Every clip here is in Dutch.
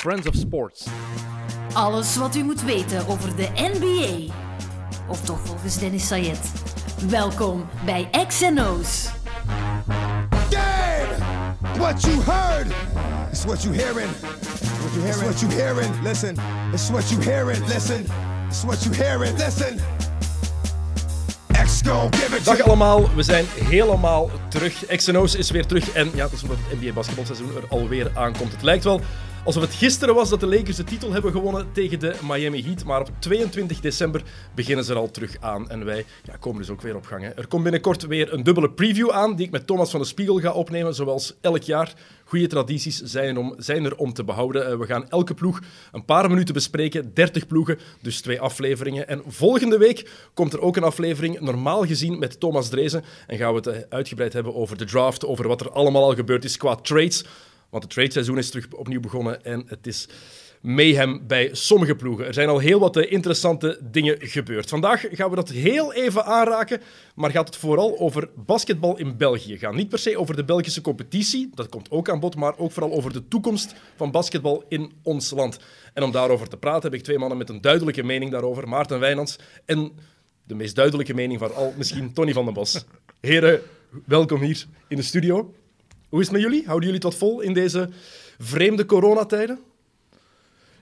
Friends of Sports. Alles wat u moet weten over de NBA. Of toch volgens Dennis Sayed. Welkom bij XNO's. Damn! What you heard is what you hearing. What you hearing? It's what you hearing. Listen. It's what you hearing. Listen. It's what you hearing. Listen. Dag allemaal, we zijn helemaal terug. XNO's is weer terug en ja, dat is omdat het NBA basketbalseizoen er alweer aankomt. Het lijkt wel alsof het gisteren was dat de Lakers de titel hebben gewonnen tegen de Miami Heat, maar op 22 december beginnen ze er al terug aan en wij ja, komen dus ook weer op gang. Hè. Er komt binnenkort weer een dubbele preview aan die ik met Thomas van de Spiegel ga opnemen, zoals elk jaar. Goede tradities zijn, om, zijn er om te behouden. Eh, we gaan elke ploeg een paar minuten bespreken, 30 ploegen, dus twee afleveringen. En volgende week komt er ook een aflevering, normaal gezien met Thomas Drezen, en gaan we het eh, uitgebreid hebben over de draft, over wat er allemaal al gebeurd is qua trades. Want het tradeseizoen is terug opnieuw begonnen en het is mayhem bij sommige ploegen. Er zijn al heel wat eh, interessante dingen gebeurd. Vandaag gaan we dat heel even aanraken, maar gaat het vooral over basketbal in België gaan. Niet per se over de Belgische competitie, dat komt ook aan bod, maar ook vooral over de toekomst van basketbal in ons land. En om daarover te praten heb ik twee mannen met een duidelijke mening daarover. Maarten Wijnands en de meest duidelijke mening van al, misschien Tony van den Bos. Heren, welkom hier in de studio. Hoe is het met jullie? Houden jullie het wat vol in deze vreemde coronatijden?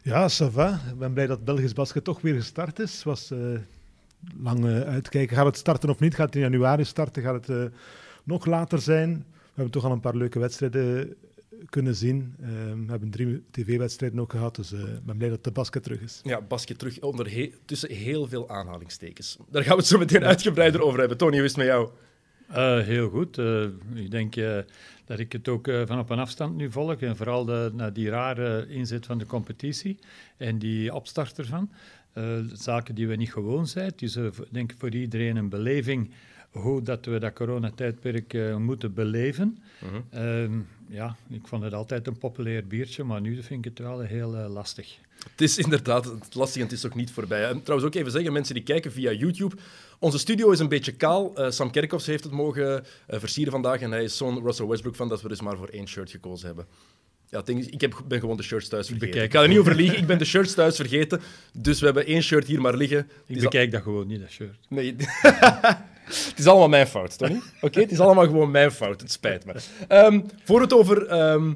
Ja, ça va. Ik ben blij dat Belgisch basket toch weer gestart is. was eh, lang eh, uitkijken. Gaat het starten of niet? Gaat het in januari starten? Gaat het eh, nog later zijn? We hebben toch al een paar leuke wedstrijden kunnen zien. Eh, we hebben drie tv-wedstrijden ook gehad, dus eh, ik ben blij dat de basket terug is. Ja, basket terug onder he- tussen heel veel aanhalingstekens. Daar gaan we het zo meteen uitgebreider over hebben. Tony, hoe is het met jou? Eh, heel goed. Eh, ik denk eh, dat ik het ook van op een afstand nu volg. En vooral de, naar die rare inzet van de competitie en die opstart ervan. Zaken die we niet gewoon zijn. Dus voor- denk ik voor iedereen een beleving hoe dat we dat coronatijdperk eh, moeten beleven. Ehm, ja, ik vond het altijd een populair biertje, maar nu vind ik het wel heel eh, lastig. Het is inderdaad lastig en het is ook niet voorbij. En trouwens ook even zeggen, mensen die kijken via YouTube, onze studio is een beetje kaal. Eh, Sam Kerkhoffs heeft het mogen versieren vandaag en hij is zo'n Russell Westbrook van dat we dus maar voor één shirt gekozen hebben. Ja, het ding is, ik heb, ben gewoon de shirts thuis vergeten. bekijk Ik ga er niet over liegen, ik ben de shirts thuis vergeten. Dus we hebben één shirt hier maar liggen. Ik al- bekijk dat gewoon niet, dat shirt. Nee. het is allemaal mijn fout, Tony. Oké, het is allemaal gewoon mijn fout. Het spijt me. Ehm, voor we het over ehm,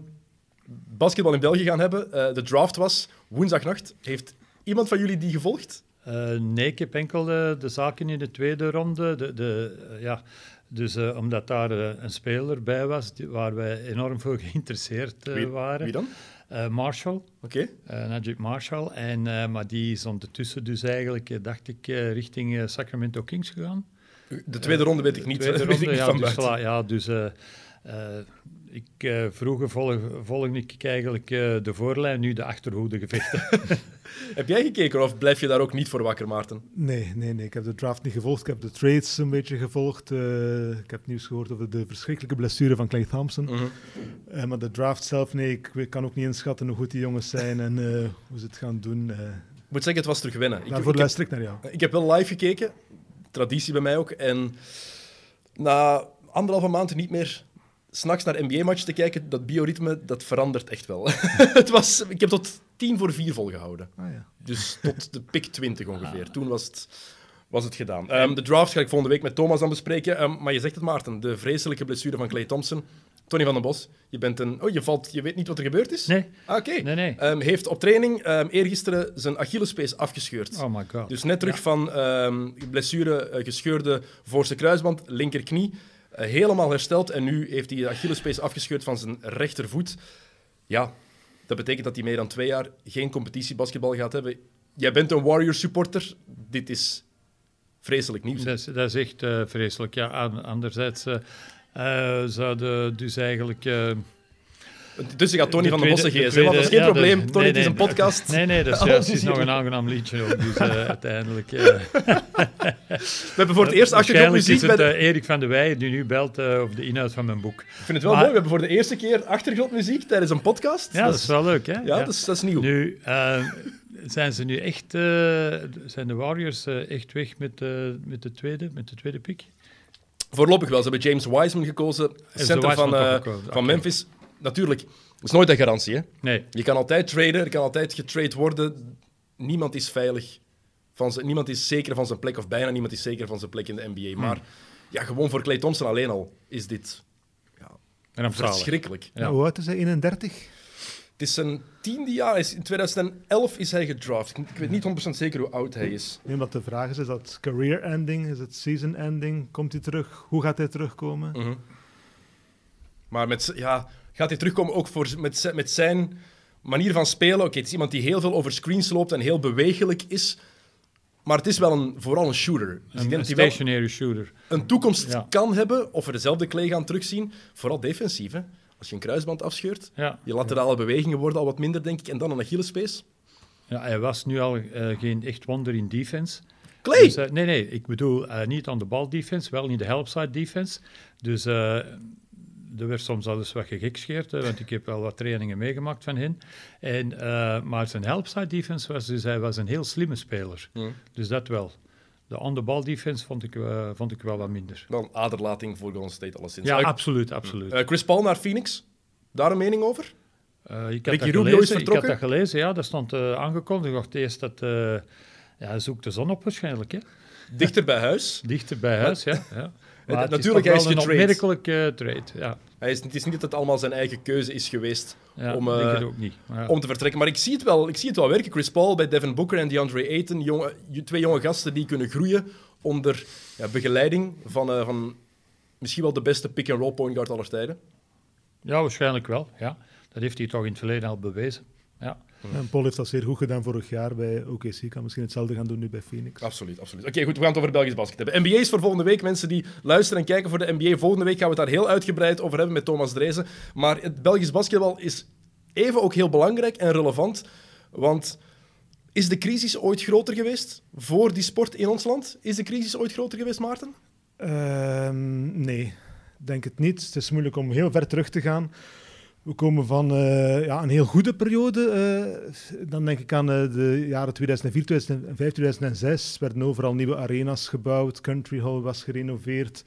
basketbal in België gaan hebben, eh, de draft was woensdagnacht. Heeft iemand van jullie die gevolgd? Eh, nee, ik heb enkel de, de zaken in de tweede ronde. De, de, eh, ja, dus omdat daar een speler bij was die- waar wij enorm veel geïnteresseerd Wie- waren. Wie dan? Marshall, Oké. Najib Marshall. En, maar die is ondertussen dus eigenlijk, dacht ik, richting Sacramento Kings gegaan. De tweede ronde weet ik De niet. tweede weet ronde, ik niet ja, van dus, voilà, ja, dus eh, eh, ik, eh, vroeger volg, volgde ik eigenlijk eh, de voorlijn, nu de achterhoede gevechten. Heb jij gekeken of blijf je daar ook niet voor wakker, Maarten? Nee, nee, nee. Ik heb de draft niet gevolgd. Ik heb de trades een beetje gevolgd. Eh, ik heb nieuws gehoord over de verschrikkelijke blessure van Clay Thompson. Mhm. Eh, maar de draft zelf, nee, ik kan ook niet inschatten hoe goed die jongens zijn en eh, hoe ze het gaan doen. Eh, Ik moet zeggen, het was terug winnen. Ik, daarvoor ik, heb, luister ik naar jou. ik heb wel live gekeken, traditie bij mij ook. En na anderhalve maand niet meer s'nachts naar NBA-match te kijken, dat bioritme, dat verandert echt wel. het was, ik heb tot tien voor vier volgehouden. Ah, ja. Dus tot de pick 20 ongeveer. Toen was het, was het gedaan. Ehm, de draft ga ik volgende week met Thomas aan bespreken. Ehm, maar je zegt het, Maarten, de vreselijke blessure van Clay Thompson. Tony van den Bos, je bent een... Oh, je valt... Je weet niet wat er gebeurd is? Nee, Ah, Oké. nee, nee. Ehm, heeft op training ehm, eergisteren zijn Achillespees afgescheurd. Oh my god. Dus net terug van ehm, blessure, eh, gescheurde voorste kruisband, linkerknie. eh, helemaal hersteld en nu heeft hij de Achillespees afgescheurd van zijn rechtervoet. Ja, dat betekent dat hij meer dan twee jaar geen competitiebasketbal gaat hebben. Jij bent een Warriors supporter. Dit is vreselijk nieuws. Dat is, dat is echt eh, vreselijk. Ja, anderzijds zouden dus eigenlijk... eh, Tussen gaat Tony de van den Bossen geven. de Dat is geen ja, probleem. de- Tony, nee, het is een podcast. Nee, nee, dat is, juist, is het is nog een aangenaam liedje ook. Dus eh, uiteindelijk... eh, We hebben voor het eerst achtergrondmuziek is het bij de- eh, Erik van der Weijen die nu belt eh, over de inhoud van mijn boek. Ik vind het wel Maar- mooi. We hebben voor de eerste keer achtergrondmuziek tijdens een podcast. Ja, dat is wel leuk, hè? Ja, Dat, is, dat is nieuw. Nu, eh, zijn ze nu echt... eh, zijn de Warriors eh, echt weg met, eh, met, de tweede, met de tweede pick? Voorlopig wel. Ze hebben James Wiseman gekozen, ze center van, eh, van. Memphis. natuurlijk, het is nooit een garantie. Hè? Nee. Je kan altijd traden, er kan altijd getrade worden. Niemand is veilig. Van zijn, niemand is zeker van zijn plek, of bijna niemand is zeker van zijn plek in de NBA. Maar ja, gewoon voor Clay Thompson alleen al is dit Rampzalig. verschrikkelijk. Ja. Hoe oud is hij? 31? Het is zijn tiende jaar. Is- In 2011 is hij gedraft. Ik weet niet 100% zeker hoe oud hij is. Nee, wat de vraag is, is dat career ending? Is het season ending? Komt hij terug? Hoe gaat hij terugkomen? Mhm. Maar met, ja, gaat hij terugkomen ook voor, met, met zijn manier van spelen? Oké, het is iemand die heel veel over screens loopt en heel bewegelijk is. Maar het is wel een, vooral een shooter. Dus ik Een, denk een dat hij wel stationary shooter. een toekomst Ja. kan hebben. Of we dezelfde Clay gaan terugzien. Vooral defensief. Hè? Als je een kruisband afscheurt. Ja. Je laterale bewegingen worden al wat minder, denk ik. En dan een Achillespees. ja, hij was nu al eh, geen echt wonder in defense. Clay! Dus, eh, nee, nee, ik bedoel eh, niet aan de bal defense, wel in de helpside defense. Dus er werd soms al eens wat gegekscheerd, want ik heb wel wat trainingen meegemaakt van hen. En, maar zijn helpside defense was, dus hij was een heel slimme speler. Dus dat wel. De on-the-ball defense vond ik, eh, vond ik wel wat minder. Dan aderlating voor Golden State, alleszins. Ja, absoluut, absoluut. eh, Chris Paul naar Phoenix. Daar een mening over? Eh, ik, had Ricky dat is gelezen, ik had vertrokken? dat gelezen, ja, dat stond aangekondigd. Ik dacht eerst dat... ja, hij zoekt de zon op waarschijnlijk, hè. Dichter bij huis. Dichter bij huis, ja. ja. Maar het natuurlijk, is hij wel een getraind. opmerkelijke trade, ja. Hij is, het is niet dat het allemaal zijn eigen keuze is geweest ja om, eh, het ook niet. Maar ja. om te vertrekken. Maar ik zie, het wel, ik zie het wel werken. Chris Paul bij Devin Booker en DeAndre Ayton. Jonge, twee jonge gasten die kunnen groeien onder ja, begeleiding van, eh, van misschien wel de beste pick-and-roll point guard aller tijden. Ja, waarschijnlijk wel. Ja. Dat heeft hij toch in het verleden al bewezen. Ja. En Paul heeft dat zeer goed gedaan vorig jaar bij OKC. Kan misschien hetzelfde gaan doen nu bij Phoenix. Absoluut, absoluut. Oké, goed, we gaan het over Belgisch basket hebben. NBA is voor volgende week. Mensen die luisteren en kijken voor de NBA. Volgende week gaan we het daar heel uitgebreid over hebben met Thomas Drezen. Maar het Belgisch basketbal is even ook heel belangrijk en relevant. Want is de crisis ooit groter geweest voor die sport in ons land? Is de crisis ooit groter geweest, Maarten? Ehm, nee, denk het niet. Het is moeilijk om heel ver terug te gaan. We komen van eh, ja, een heel goede periode. eh, dan denk ik aan eh, de jaren 2004, 2005, 2006. Er werden overal nieuwe arena's gebouwd. Country Hall was gerenoveerd.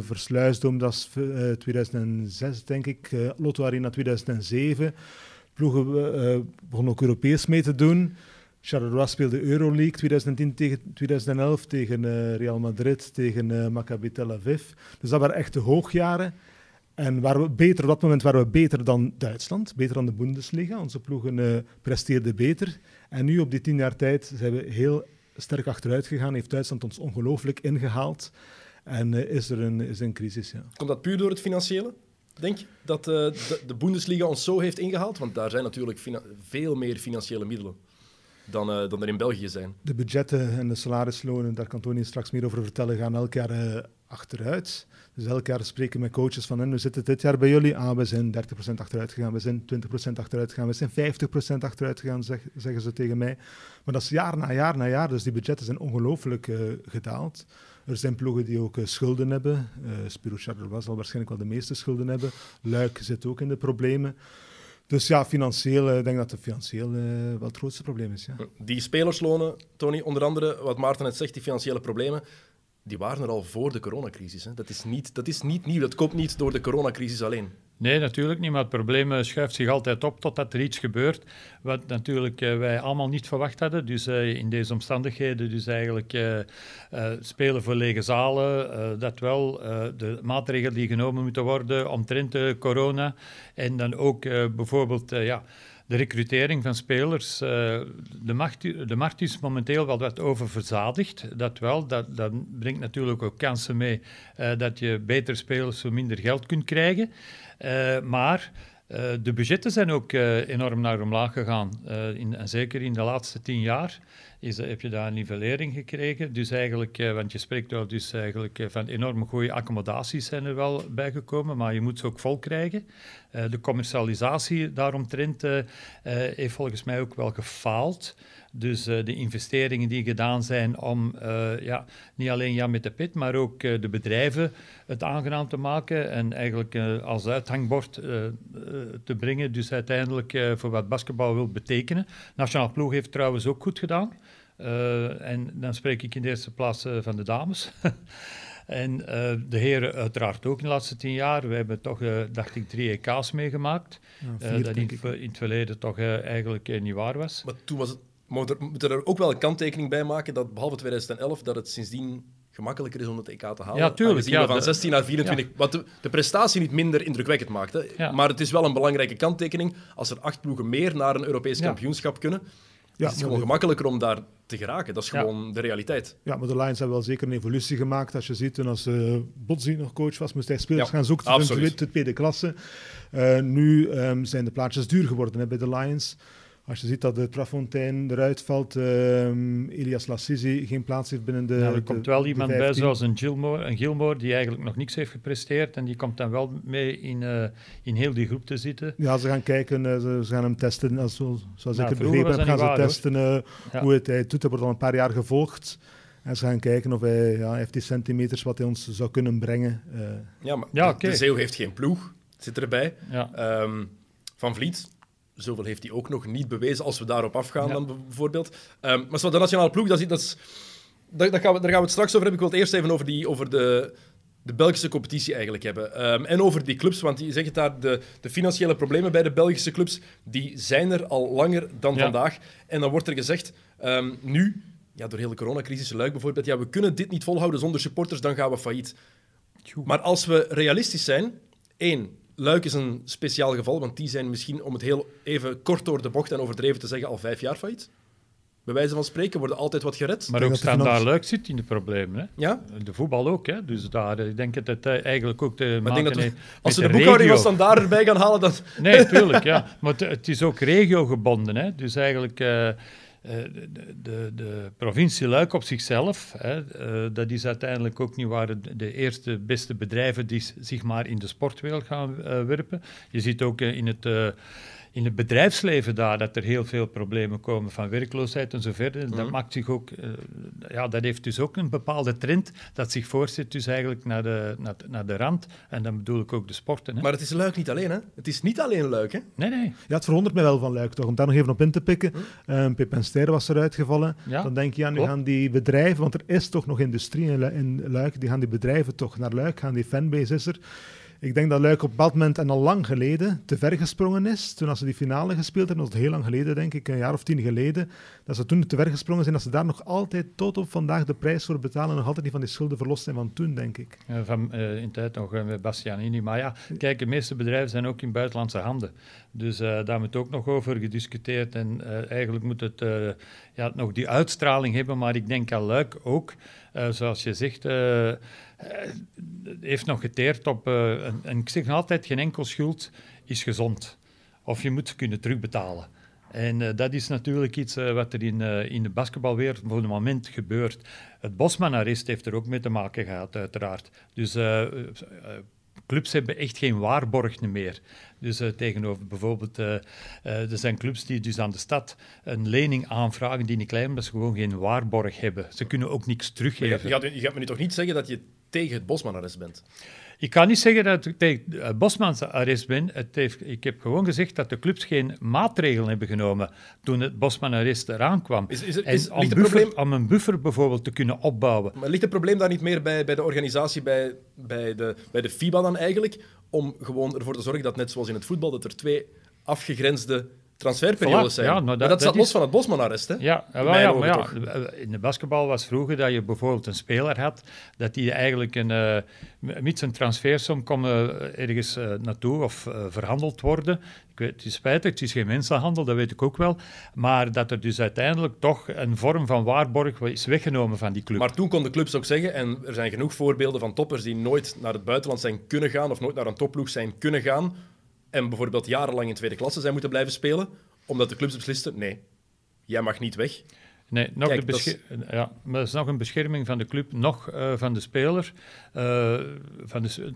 Versluisdom, dat is eh, 2006 denk ik. Lotto Arena 2007. Ploegen begonnen ook Europees mee te doen. Charleroi speelde Euroleague 2010 tegen 2011 tegen Real Madrid, tegen Maccabi Tel Aviv. Dus dat waren echt de hoogjaren. En waren we beter, op dat moment waren we beter dan Duitsland, beter dan de Bundesliga. Onze ploegen eh, presteerden beter. En nu op die tien jaar tijd zijn we heel sterk achteruit gegaan. Heeft Duitsland ons ongelooflijk ingehaald. En eh, is, er een, is een crisis, ja. Komt dat puur door het financiële? Denk je dat eh, de, de Bundesliga ons zo heeft ingehaald? Want daar zijn natuurlijk veel meer financiële middelen dan, dan er in België zijn. De budgetten en de salarislonen, daar kan Tony straks meer over vertellen, gaan elk jaar eh, achteruit. Dus elk jaar spreken met coaches van, en we zitten dit jaar bij jullie? Ah, we zijn 30% achteruit gegaan, we zijn 20% achteruit gegaan, we zijn 50% achteruit gegaan, zeg- zeggen ze tegen mij. Maar dat is jaar na jaar na jaar, dus die budgetten zijn ongelooflijk eh, gedaald. Er zijn ploegen die ook eh, schulden hebben. Uh, Spiro Charleroi zal waarschijnlijk wel de meeste schulden hebben. Luik zit ook in de problemen. Dus ja, financieel, ik denk dat het financieel wel het grootste probleem is. Ja. Die spelerslonen, Tony, onder andere, wat Maarten net zegt, die financiële problemen, die waren er al voor de coronacrisis. Hè. Dat, is niet, dat is niet nieuw, dat komt niet door de coronacrisis alleen. Nee, natuurlijk niet, maar het probleem eh, schuift zich altijd op totdat er iets gebeurt wat natuurlijk eh, wij allemaal niet verwacht hadden. Dus eh, in deze omstandigheden, dus eigenlijk spelen voor lege zalen, dat wel, de maatregelen die genomen moeten worden omtrent corona en dan ook bijvoorbeeld, ja, de recrutering van spelers. eh, de, markt, de markt is momenteel wel wat oververzadigd, dat wel. Dat, dat brengt natuurlijk ook kansen mee eh, dat je betere spelers voor minder geld kunt krijgen. Uh, maar uh, de budgetten zijn ook uh, enorm naar omlaag gegaan. In, en zeker in de laatste tien jaar is, heb je daar een nivellering gekregen. Dus eigenlijk, want je spreekt wel dus eigenlijk van enorm goede accommodaties zijn er wel bijgekomen, maar je moet ze ook vol krijgen. de commercialisatie daaromtrent heeft volgens mij ook wel gefaald. Dus uh, de investeringen die gedaan zijn om uh, ja, niet alleen Jan met de Pit, maar ook uh, de bedrijven het aangenaam te maken en eigenlijk als uithangbord te brengen. Dus uiteindelijk voor wat basketbal wil betekenen. Nationaal ploeg heeft trouwens ook goed gedaan. en dan spreek ik in de eerste plaats van de dames. En uh, de heren uiteraard ook in de laatste tien jaar. We hebben toch, uh, dacht ik, drie EK's meegemaakt. Ja, vier, dat in, in, het verleden toch eigenlijk niet waar was. Maar toen was het... Maar we moeten er ook wel een kanttekening bij maken dat behalve 2011 dat het sindsdien gemakkelijker is om het EK te halen. Ja, tuurlijk. Ja, van 16 naar 24, ja. wat de, de, prestatie niet minder indrukwekkend maakt. Hè. Ja. Maar het is wel een belangrijke kanttekening. Als er acht ploegen meer naar een Europees kampioenschap kunnen, ja, is het gewoon gemakkelijker om daar te geraken. Dat is gewoon de realiteit. Ja, maar de Lions hebben wel zeker een evolutie gemaakt. Als je ziet, toen als uh, Botzi nog coach was, moest hij spelers gaan zoeken in de tweede klasse. Uh, nu um, zijn de plaatjes duur geworden hè, bij de Lions. Als je ziet dat de Trafontaine eruit valt, um, Elias Lassisi geen plaats heeft binnen de. Ja, er komt wel iemand bij, zoals een Gilmore, een Gilmore, die eigenlijk nog niks heeft gepresteerd. En die komt dan wel mee in, uh, in heel die groep te zitten. Ja, ze gaan kijken, uh, ze, ze, gaan hem testen. Als, zoals ja, ik het begrepen heb, gaan ze waar, testen uh, ja. hoe het hij doet. Hij wordt al een paar jaar gevolgd. En ze gaan kijken of hij ja, heeft die centimeters wat hij ons zou kunnen brengen. ja, maar ja, okay. de Zeeuw heeft geen ploeg, zit erbij. Ja. Um, van Vliet zoveel heeft hij ook nog niet bewezen als we daarop afgaan dan bijvoorbeeld. Um, maar zo, de nationale ploeg, dat is, dat is, dat, dat gaan we, daar gaan we het straks over hebben. Ik wil het eerst even over, die, over de, de Belgische competitie eigenlijk hebben. Um, en over die clubs, want je zegt daar, de, de financiële problemen bij de Belgische clubs, die zijn er al langer dan ja. vandaag. En dan wordt er gezegd, um, nu, ja, door de coronacrisis, Luik bijvoorbeeld, ja, we kunnen dit niet volhouden zonder supporters, dan gaan we failliet. Maar als we realistisch zijn, één, Luik is een speciaal geval, want die zijn misschien, om het heel even kort door de bocht en overdreven te zeggen, al vijf jaar failliet. Bij wijze van spreken worden altijd wat gered. Maar ook standaard Luik zit in de problemen. Hè? Ja? De voetbal ook. Hè? Dus daar, ik denk dat het eigenlijk ook te maar maken heeft Als ze de, de boekhouding van standaard erbij gaan halen, dan... Nee, tuurlijk. ja. Maar het, het is ook regiogebonden. Hè? Dus eigenlijk... Uh, de, de, de, provincie Luik op zichzelf, hè, uh, dat is uiteindelijk ook niet waar de, eerste beste bedrijven die zich maar in de sportwereld gaan uh, werpen. Je ziet ook in het in het bedrijfsleven daar dat er heel veel problemen komen van werkloosheid en zo verder. Mm -hmm. Dat maakt zich ook, uh, ja, dat heeft dus ook een bepaalde trend dat zich voorzet dus eigenlijk naar de, naar, naar de rand. En dan bedoel ik ook de sporten. Hè. Maar het is Luik niet alleen, hè? Het is niet alleen Luik, hè? Nee, nee. Ja, het verwondert me wel van Luik, toch? Om daar nog even op in te pikken. Hm? Um, Pip en Ster was eruit gevallen. Ja. Dan denk je, ja, nu gaan die bedrijven, want er is toch nog industrie in, in Luik, die gaan die bedrijven toch naar Luik gaan, die fanbase is er. Ik denk dat Luik op moment en al lang geleden te ver gesprongen is. Toen als ze die finale gespeeld hebben, dat was heel lang geleden, denk ik, een jaar of tien geleden, dat ze toen te ver gesprongen zijn, dat ze daar nog altijd tot op vandaag de prijs voor betalen en nog altijd niet van die schulden verlost zijn van toen, denk ik. Van uh, in tijd nog uh, met Bastianini. Maar ja, kijk, de meeste bedrijven zijn ook in buitenlandse handen. Dus uh, daar moet ook nog over gediscuteerd en eigenlijk moet het ja, nog die uitstraling hebben, maar ik denk aan Luik ook, zoals je zegt heeft nog geteerd op. Uh, en, ik zeg altijd: geen enkel schuld is gezond. Of je moet kunnen terugbetalen. En uh, dat is natuurlijk iets wat er in, in de basketbalwereld voor het moment gebeurt. Het Bosman-arrest heeft er ook mee te maken gehad, uiteraard. Dus clubs hebben echt geen waarborg meer. Dus tegenover bijvoorbeeld, er zijn clubs die dus aan de stad een lening aanvragen die niet klein, omdat ze gewoon geen waarborg hebben. Ze kunnen ook niks teruggeven. Je gaat, je gaat me nu toch niet zeggen dat je tegen het Bosman-arrest bent? Ik kan niet zeggen dat ik tegen het Bosmans arrest ben. Het heeft, ik heb gewoon gezegd dat de clubs geen maatregelen hebben genomen toen het Bosman-arrest eraan kwam. Is, is, is, om, buffer, probleem... om, een buffer bijvoorbeeld te kunnen opbouwen. Maar ligt het probleem daar niet meer bij, bij de organisatie, bij, bij, de, bij de FIBA dan eigenlijk? Om gewoon ervoor te zorgen dat, net zoals in het voetbal, dat er twee afgegrensde transferperiodes zijn. Ja, maar dat, maar dat staat los van het Bosman-arrest, hè? Ja, wel, ja, maar ja, in de basketbal was vroeger dat je bijvoorbeeld een speler had, dat die eigenlijk een, uh, met zijn transfersom kon uh, ergens uh, naartoe of verhandeld worden. Ik weet, het is spijtig, het is geen mensenhandel, dat weet ik ook wel. Maar dat er dus uiteindelijk toch een vorm van waarborg is weggenomen van die club. Maar toen konden clubs ook zeggen, en er zijn genoeg voorbeelden van toppers die nooit naar het buitenland zijn kunnen gaan of nooit naar een topploeg zijn kunnen gaan, en bijvoorbeeld jarenlang in tweede klasse zijn moeten blijven spelen, omdat de clubs beslisten, nee, jij mag niet weg. Nee, nog Kijk, de is... ja, maar is nog een bescherming van de club, nog uh, van de speler. Uh, van de,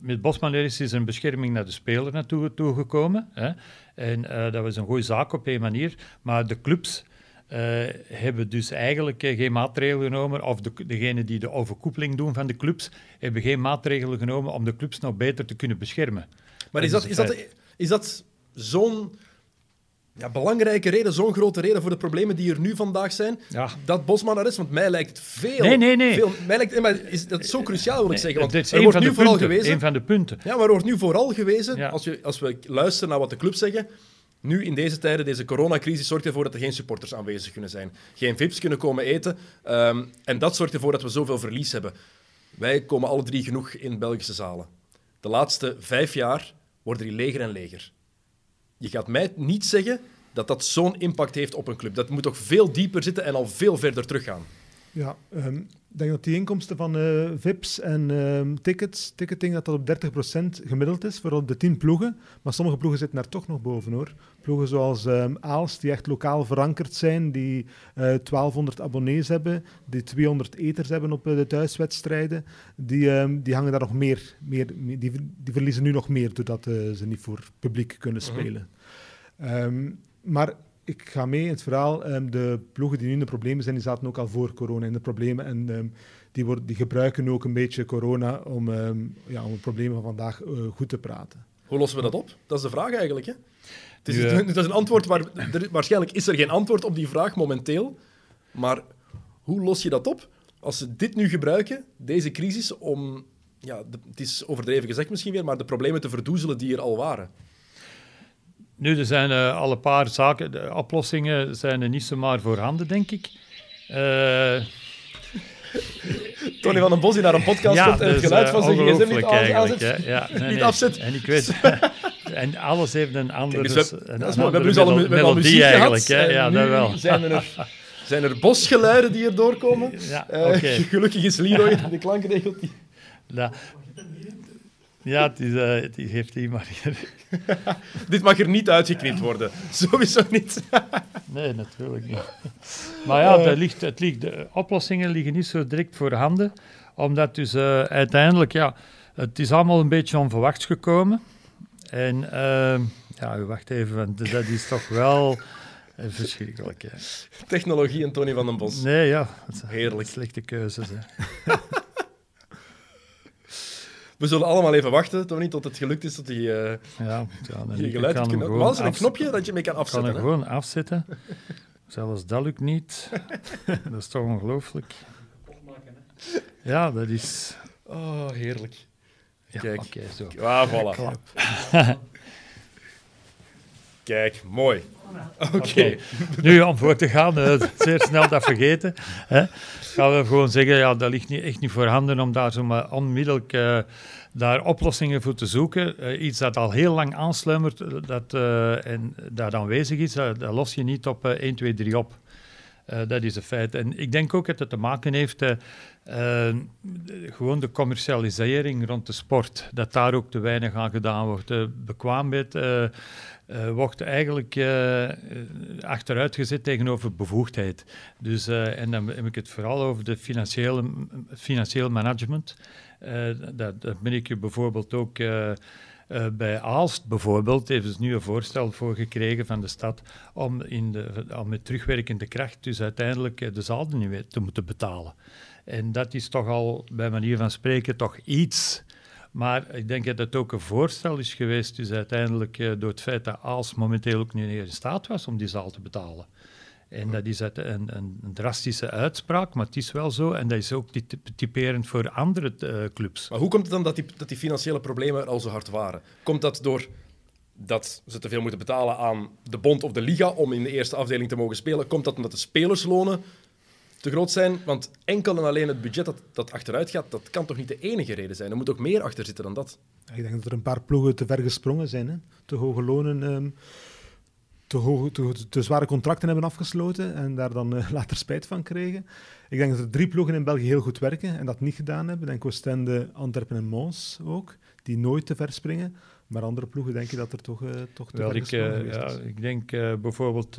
met Bosman is een bescherming naar de speler naartoe toegekomen. Hè? En dat was een goede zaak op een manier. Maar de clubs hebben dus eigenlijk geen maatregelen genomen, of de, degenen die de overkoepeling doen van de clubs, hebben geen maatregelen genomen om de clubs nog beter te kunnen beschermen. Maar is dat, is dat, is dat zo'n ja, belangrijke reden, zo'n grote reden voor de problemen die er nu vandaag zijn, Ja. dat Bosman er is? Want mij lijkt het veel... Nee, nee, nee. Veel, mij lijkt, maar is, dat zo cruciaal, wil ik zeggen. Want Dit is er wordt van nu de vooral punten, gewezen... een van de punten. Ja, maar er wordt nu vooral gewezen, Ja. als, je, als we luisteren naar wat de clubs zeggen, nu in deze tijden, deze coronacrisis, zorgt ervoor dat er geen supporters aanwezig kunnen zijn. Geen VIP's kunnen komen eten. ehm, en dat zorgt ervoor dat we zoveel verlies hebben. Wij komen alle drie genoeg in Belgische zalen. De laatste vijf jaar worden die leger en leger. Je gaat mij niet zeggen dat dat zo'n impact heeft op een club. Dat moet toch veel dieper zitten en al veel verder teruggaan. Ja, ehm, ik denk dat die inkomsten van eh, VIP's en ehm, tickets, ticketing, dat dat op 30% gemiddeld is voor op de 10 ploegen. Maar sommige ploegen zitten daar toch nog boven hoor. Ploegen zoals ehm Aalst, die echt lokaal verankerd zijn, die eh 1200 abonnees hebben, die 200 eters hebben op eh, de thuiswedstrijden, die, ehm, die hangen daar nog meer, meer die, die verliezen nu nog meer doordat eh, ze niet voor publiek kunnen spelen. Ehm, maar ik ga mee in het verhaal. ehm, de ploegen die nu in de problemen zijn, die zaten ook al voor corona in de problemen. En ehm, die, worden, die gebruiken ook een beetje corona om, ehm, ja, om de problemen van vandaag eh, goed te praten. Hoe lossen we dat op? Dat is de vraag eigenlijk. Hè? Het, is, Nu, het is een antwoord waar... Er, waarschijnlijk is er geen antwoord op die vraag momenteel. Maar hoe los je dat op? Als ze dit nu gebruiken, deze crisis, om... Ja, de- het is overdreven gezegd misschien weer, maar de problemen te verdoezelen die er al waren. Nu, er zijn eh, al een paar zaken, de oplossingen zijn er niet zomaar voorhanden, denk ik. Eh, Tony van den Bos die naar een podcast ja, komt en het is, geluid eh, van zijn gsm niet aan- aanzet. Ja, nee, Niet nee. afzet. En ik weet... en alles heeft een andere, dus we, een dat is mooi. We andere hebben dus al, een, melo- we hebben al melodie muziek eigenlijk. gehad. Hè. Ja, nu dat wel. Zijn er, zijn er bosgeluiden die er doorkomen. Ja. Gelukkig is Leroy de klanken regelt. die- Ja, ja die, eh, die heeft hij maar hier. Dit mag er niet uitgeknipt worden. Sowieso niet. Nee, natuurlijk niet. Maar ja, ligt, het ligt, de oplossingen liggen niet zo direct voor handen, omdat dus eh, uiteindelijk, ja, het is allemaal een beetje onverwachts gekomen. En ehm, ja, wacht even, want dat is toch wel eh, verschrikkelijk. Hè. Technologie en Tony van den Bos. Nee, ja, het Heerlijk. slechte keuzes. Hè. We zullen allemaal even wachten, Tony, tot het gelukt is dat hij eh Ja, ja ik geluid kan kan hem Maar is een afz- knopje dat je mee kan kan afzetten. hem hè? gewoon afzetten. Zelfs dat lukt niet. Dat is toch ongelooflijk. Ja, dat is... Oh, heerlijk. Ja, Kijk. oké, zo. Ah, voilà. Kijk, mooi. Oké. Nu, om voor te gaan, eh, zeer snel dat vergeten. Hè, gaan we gewoon zeggen, ja, dat ligt niet, echt niet voorhanden om daar zomaar onmiddellijk eh, daar oplossingen voor te zoeken. Eh, iets dat al heel lang aansluimert dat, en dat aanwezig is, dat, los je niet op eh, 1, 2, 3 op. Eh, dat is een feit. En ik denk ook dat het te maken heeft, de- gewoon de commercialisering rond de sport. Dat daar ook te weinig aan gedaan wordt. De bekwaamheid eh, wordt eigenlijk achteruit gezet tegenover bevoegdheid. Dus, en dan heb ik het vooral over de financiële, financieel management. Dat, dat ben ik je bijvoorbeeld ook... eh, bij Aalst bijvoorbeeld heeft ze nu een voorstel voor gekregen van de stad om, in de, om met terugwerkende kracht dus uiteindelijk eh, de zaal niet meer te moeten betalen. En dat is toch al, bij manier van spreken, toch iets. Maar ik denk dat het ook een voorstel is geweest, dus uiteindelijk eh, door het feit dat Aalst momenteel ook niet in staat was om die zaal te betalen. En dat is een, een, een drastische uitspraak, maar het is wel zo. En dat is ook typ- typerend voor andere eh, clubs. Maar hoe komt het dan dat die, dat die financiële problemen er al zo hard waren? Komt dat door dat ze te veel moeten betalen aan de bond of de liga om in de eerste afdeling te mogen spelen? Komt dat omdat de spelerslonen te groot zijn? Want enkel en alleen het budget dat, dat achteruit gaat, dat kan toch niet de enige reden zijn? Er moet ook meer achter zitten dan dat. Ik denk dat er een paar ploegen te ver gesprongen zijn. Hè? Te hoge lonen, ehm, te, hoge, te, te zware contracten hebben afgesloten en daar dan eh, later spijt van kregen. Ik denk dat er drie ploegen in België heel goed werken en dat niet gedaan hebben. Denk Oostende, Antwerpen en Mons ook, die nooit te ver springen. Maar andere ploegen denk je dat er toch, eh, toch te Wel, ver ik, geweest ja, is. ik denk bijvoorbeeld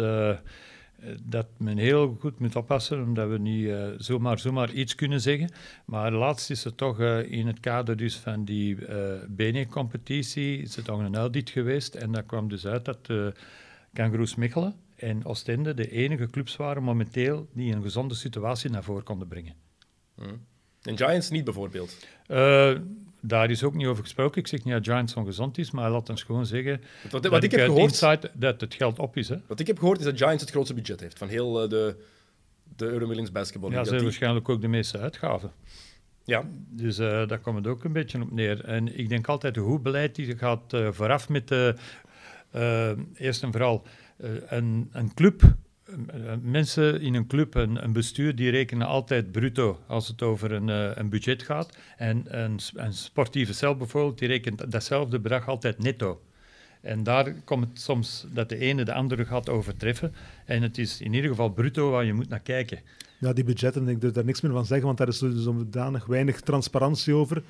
dat men heel goed moet oppassen, omdat we niet zomaar, zomaar iets kunnen zeggen. Maar laatst is er toch in het kader dus van die eh BNE-competitie is er toch een audit geweest. En daar kwam dus uit dat uh, Kangaroos Mechelen en Oostende de enige clubs waren momenteel die een gezonde situatie naar voren konden brengen. En Giants niet bijvoorbeeld. Uh, daar is ook niet over gesproken. Ik zeg niet dat Giants ongezond is, maar laat ons gewoon zeggen wat, wat ik, heb gehoord, dat het geld op is. Hè? Wat ik heb gehoord is dat Giants het grootste budget heeft van heel uh, de, de Euromillings basketball. Ja, ze hebben waarschijnlijk ook de meeste uitgaven. Ja. Dus uh, daar komt het ook een beetje op neer. En ik denk altijd, hoe beleid die gaat uh, vooraf met de, eerst en vooral een, een club mensen in een club, een, een, bestuur, die rekenen altijd bruto als het over een, een budget gaat. En een, een, sportieve cel bijvoorbeeld, die rekent datzelfde bedrag altijd netto. En daar komt het soms dat de ene de andere gaat overtreffen. En het is in ieder geval bruto waar je moet naar kijken. Ja, die budgetten, ik durf daar niks meer van zeggen, want daar is dus zodanig weinig transparantie over.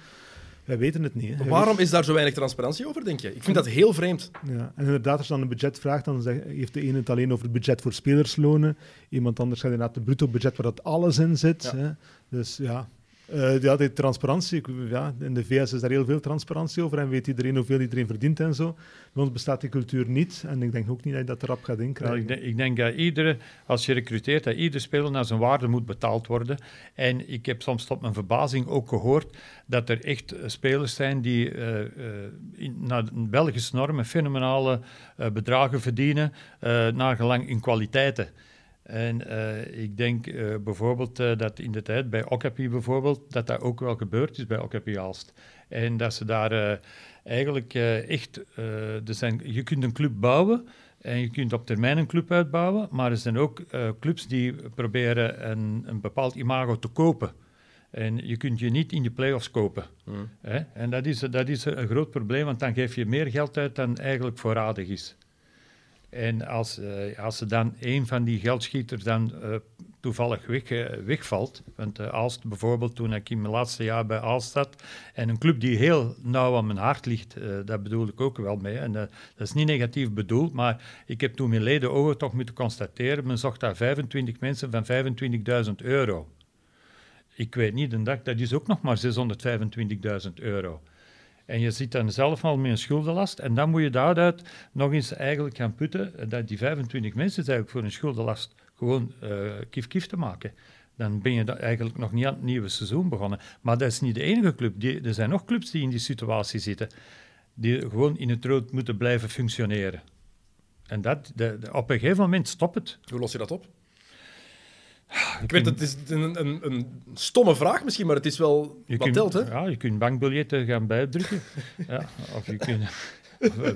Wij weten het niet. Hè. Waarom is daar zo weinig transparantie over, denk je? Ik vind dat heel vreemd. Ja, en inderdaad, als je dan een budget vraagt, dan heeft de ene het alleen over het budget voor spelerslonen. Iemand anders gaat inderdaad het bruto budget waar dat alles in zit. Ja. Hè. Dus ja, uh, ja, die transparantie. Ja, in de VS is daar heel veel transparantie over en weet iedereen hoeveel iedereen verdient en zo. Bij ons bestaat die cultuur niet en ik denk ook niet dat je dat erop gaat inkrijgen. ik, denk, ik, denk, dat iedere, als je recruteert, dat ieder speler naar zijn waarde moet betaald worden. En ik heb soms tot mijn verbazing ook gehoord dat er echt spelers zijn die uh, in, naar Belgische normen fenomenale bedragen verdienen, naar gelang in kwaliteiten. En uh, ik denk uh, bijvoorbeeld uh, dat in de tijd bij Okapi bijvoorbeeld, dat dat ook wel gebeurd is bij Okapi Aalst. En dat ze daar eigenlijk echt, er zijn, je kunt een club bouwen en je kunt op termijn een club uitbouwen, maar er zijn ook clubs die proberen een, een bepaald imago te kopen. En je kunt je niet in de play-offs kopen. Mm. Hè? En dat is, dat is een groot probleem, want dan geef je meer geld uit dan eigenlijk voorradig is. En als, uh, als er dan een van die geldschieters dan uh, toevallig weg, uh, wegvalt, want Aalst bijvoorbeeld, toen ik in mijn laatste jaar bij Aalst zat, en een club die heel nauw aan mijn hart ligt, daar bedoel ik ook wel mee. En dat is niet negatief bedoeld, maar ik heb toen mijn leden ogen toch moeten constateren, men zocht daar 25 mensen van 25.000 euro. Ik weet niet, een dag, dat is ook nog maar 625.000 euro. En je zit dan zelf al met een schuldenlast. En dan moet je daaruit nog eens eigenlijk gaan putten dat die 25 mensen eigenlijk voor een schuldenlast gewoon uh, kief-kief te maken. Dan ben je eigenlijk nog niet aan het nieuwe seizoen begonnen. Maar dat is niet de enige club. Er zijn nog clubs die in die situatie zitten. Die gewoon in het rood moeten blijven functioneren. En dat, de, op een gegeven moment stopt het. Hoe los je dat op? Ik weet, het is een, een, een, stomme vraag misschien, maar het is wel je wat kunt, telt, hè? Ja, je kunt bankbiljetten gaan bijdrukken. ja, of je kunt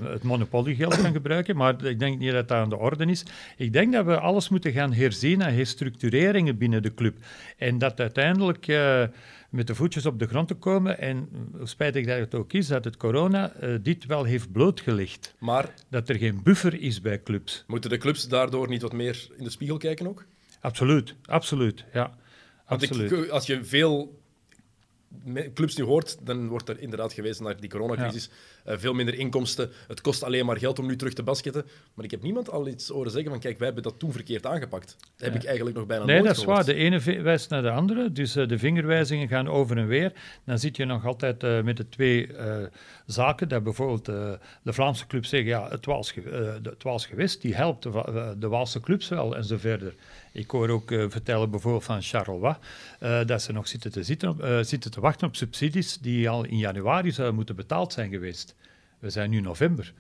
het monopoliegeld gaan gebruiken, maar ik denk niet dat dat aan de orde is. Ik denk dat we alles moeten gaan herzien en herstructureringen binnen de club. En dat uiteindelijk... Uh, met de voetjes op de grond te komen. En hoe spijtig dat het ook is, dat het corona uh, dit wel heeft blootgelegd. Maar dat er geen buffer is bij clubs. Moeten de clubs daardoor niet wat meer in de spiegel kijken ook? Absoluut, absoluut, ja. Absoluut. Ik, als je veel clubs nu hoort, dan wordt er inderdaad gewezen naar die coronacrisis. Uh, veel minder inkomsten. Het kost alleen maar geld om nu terug te basketten. Maar ik heb niemand al iets horen zeggen van kijk, wij hebben dat toen verkeerd aangepakt. Dat heb ik eigenlijk nog bijna nee, nooit Nee, dat is waar. De ene wijst naar de andere. Dus uh, de vingerwijzingen gaan over en weer. Dan zit je nog altijd uh, met de twee zaken. Dat bijvoorbeeld de Vlaamse clubs zeggen, ja, het was, het was geweest. Die helpt de, de Waalse clubs wel en zo verder. Ik hoor ook uh, vertellen bijvoorbeeld van Charleroi uh, dat ze nog zitten te, zitten, uh, zitten te wachten op subsidies die al in januari zouden moeten betaald zijn geweest. We zijn nu november.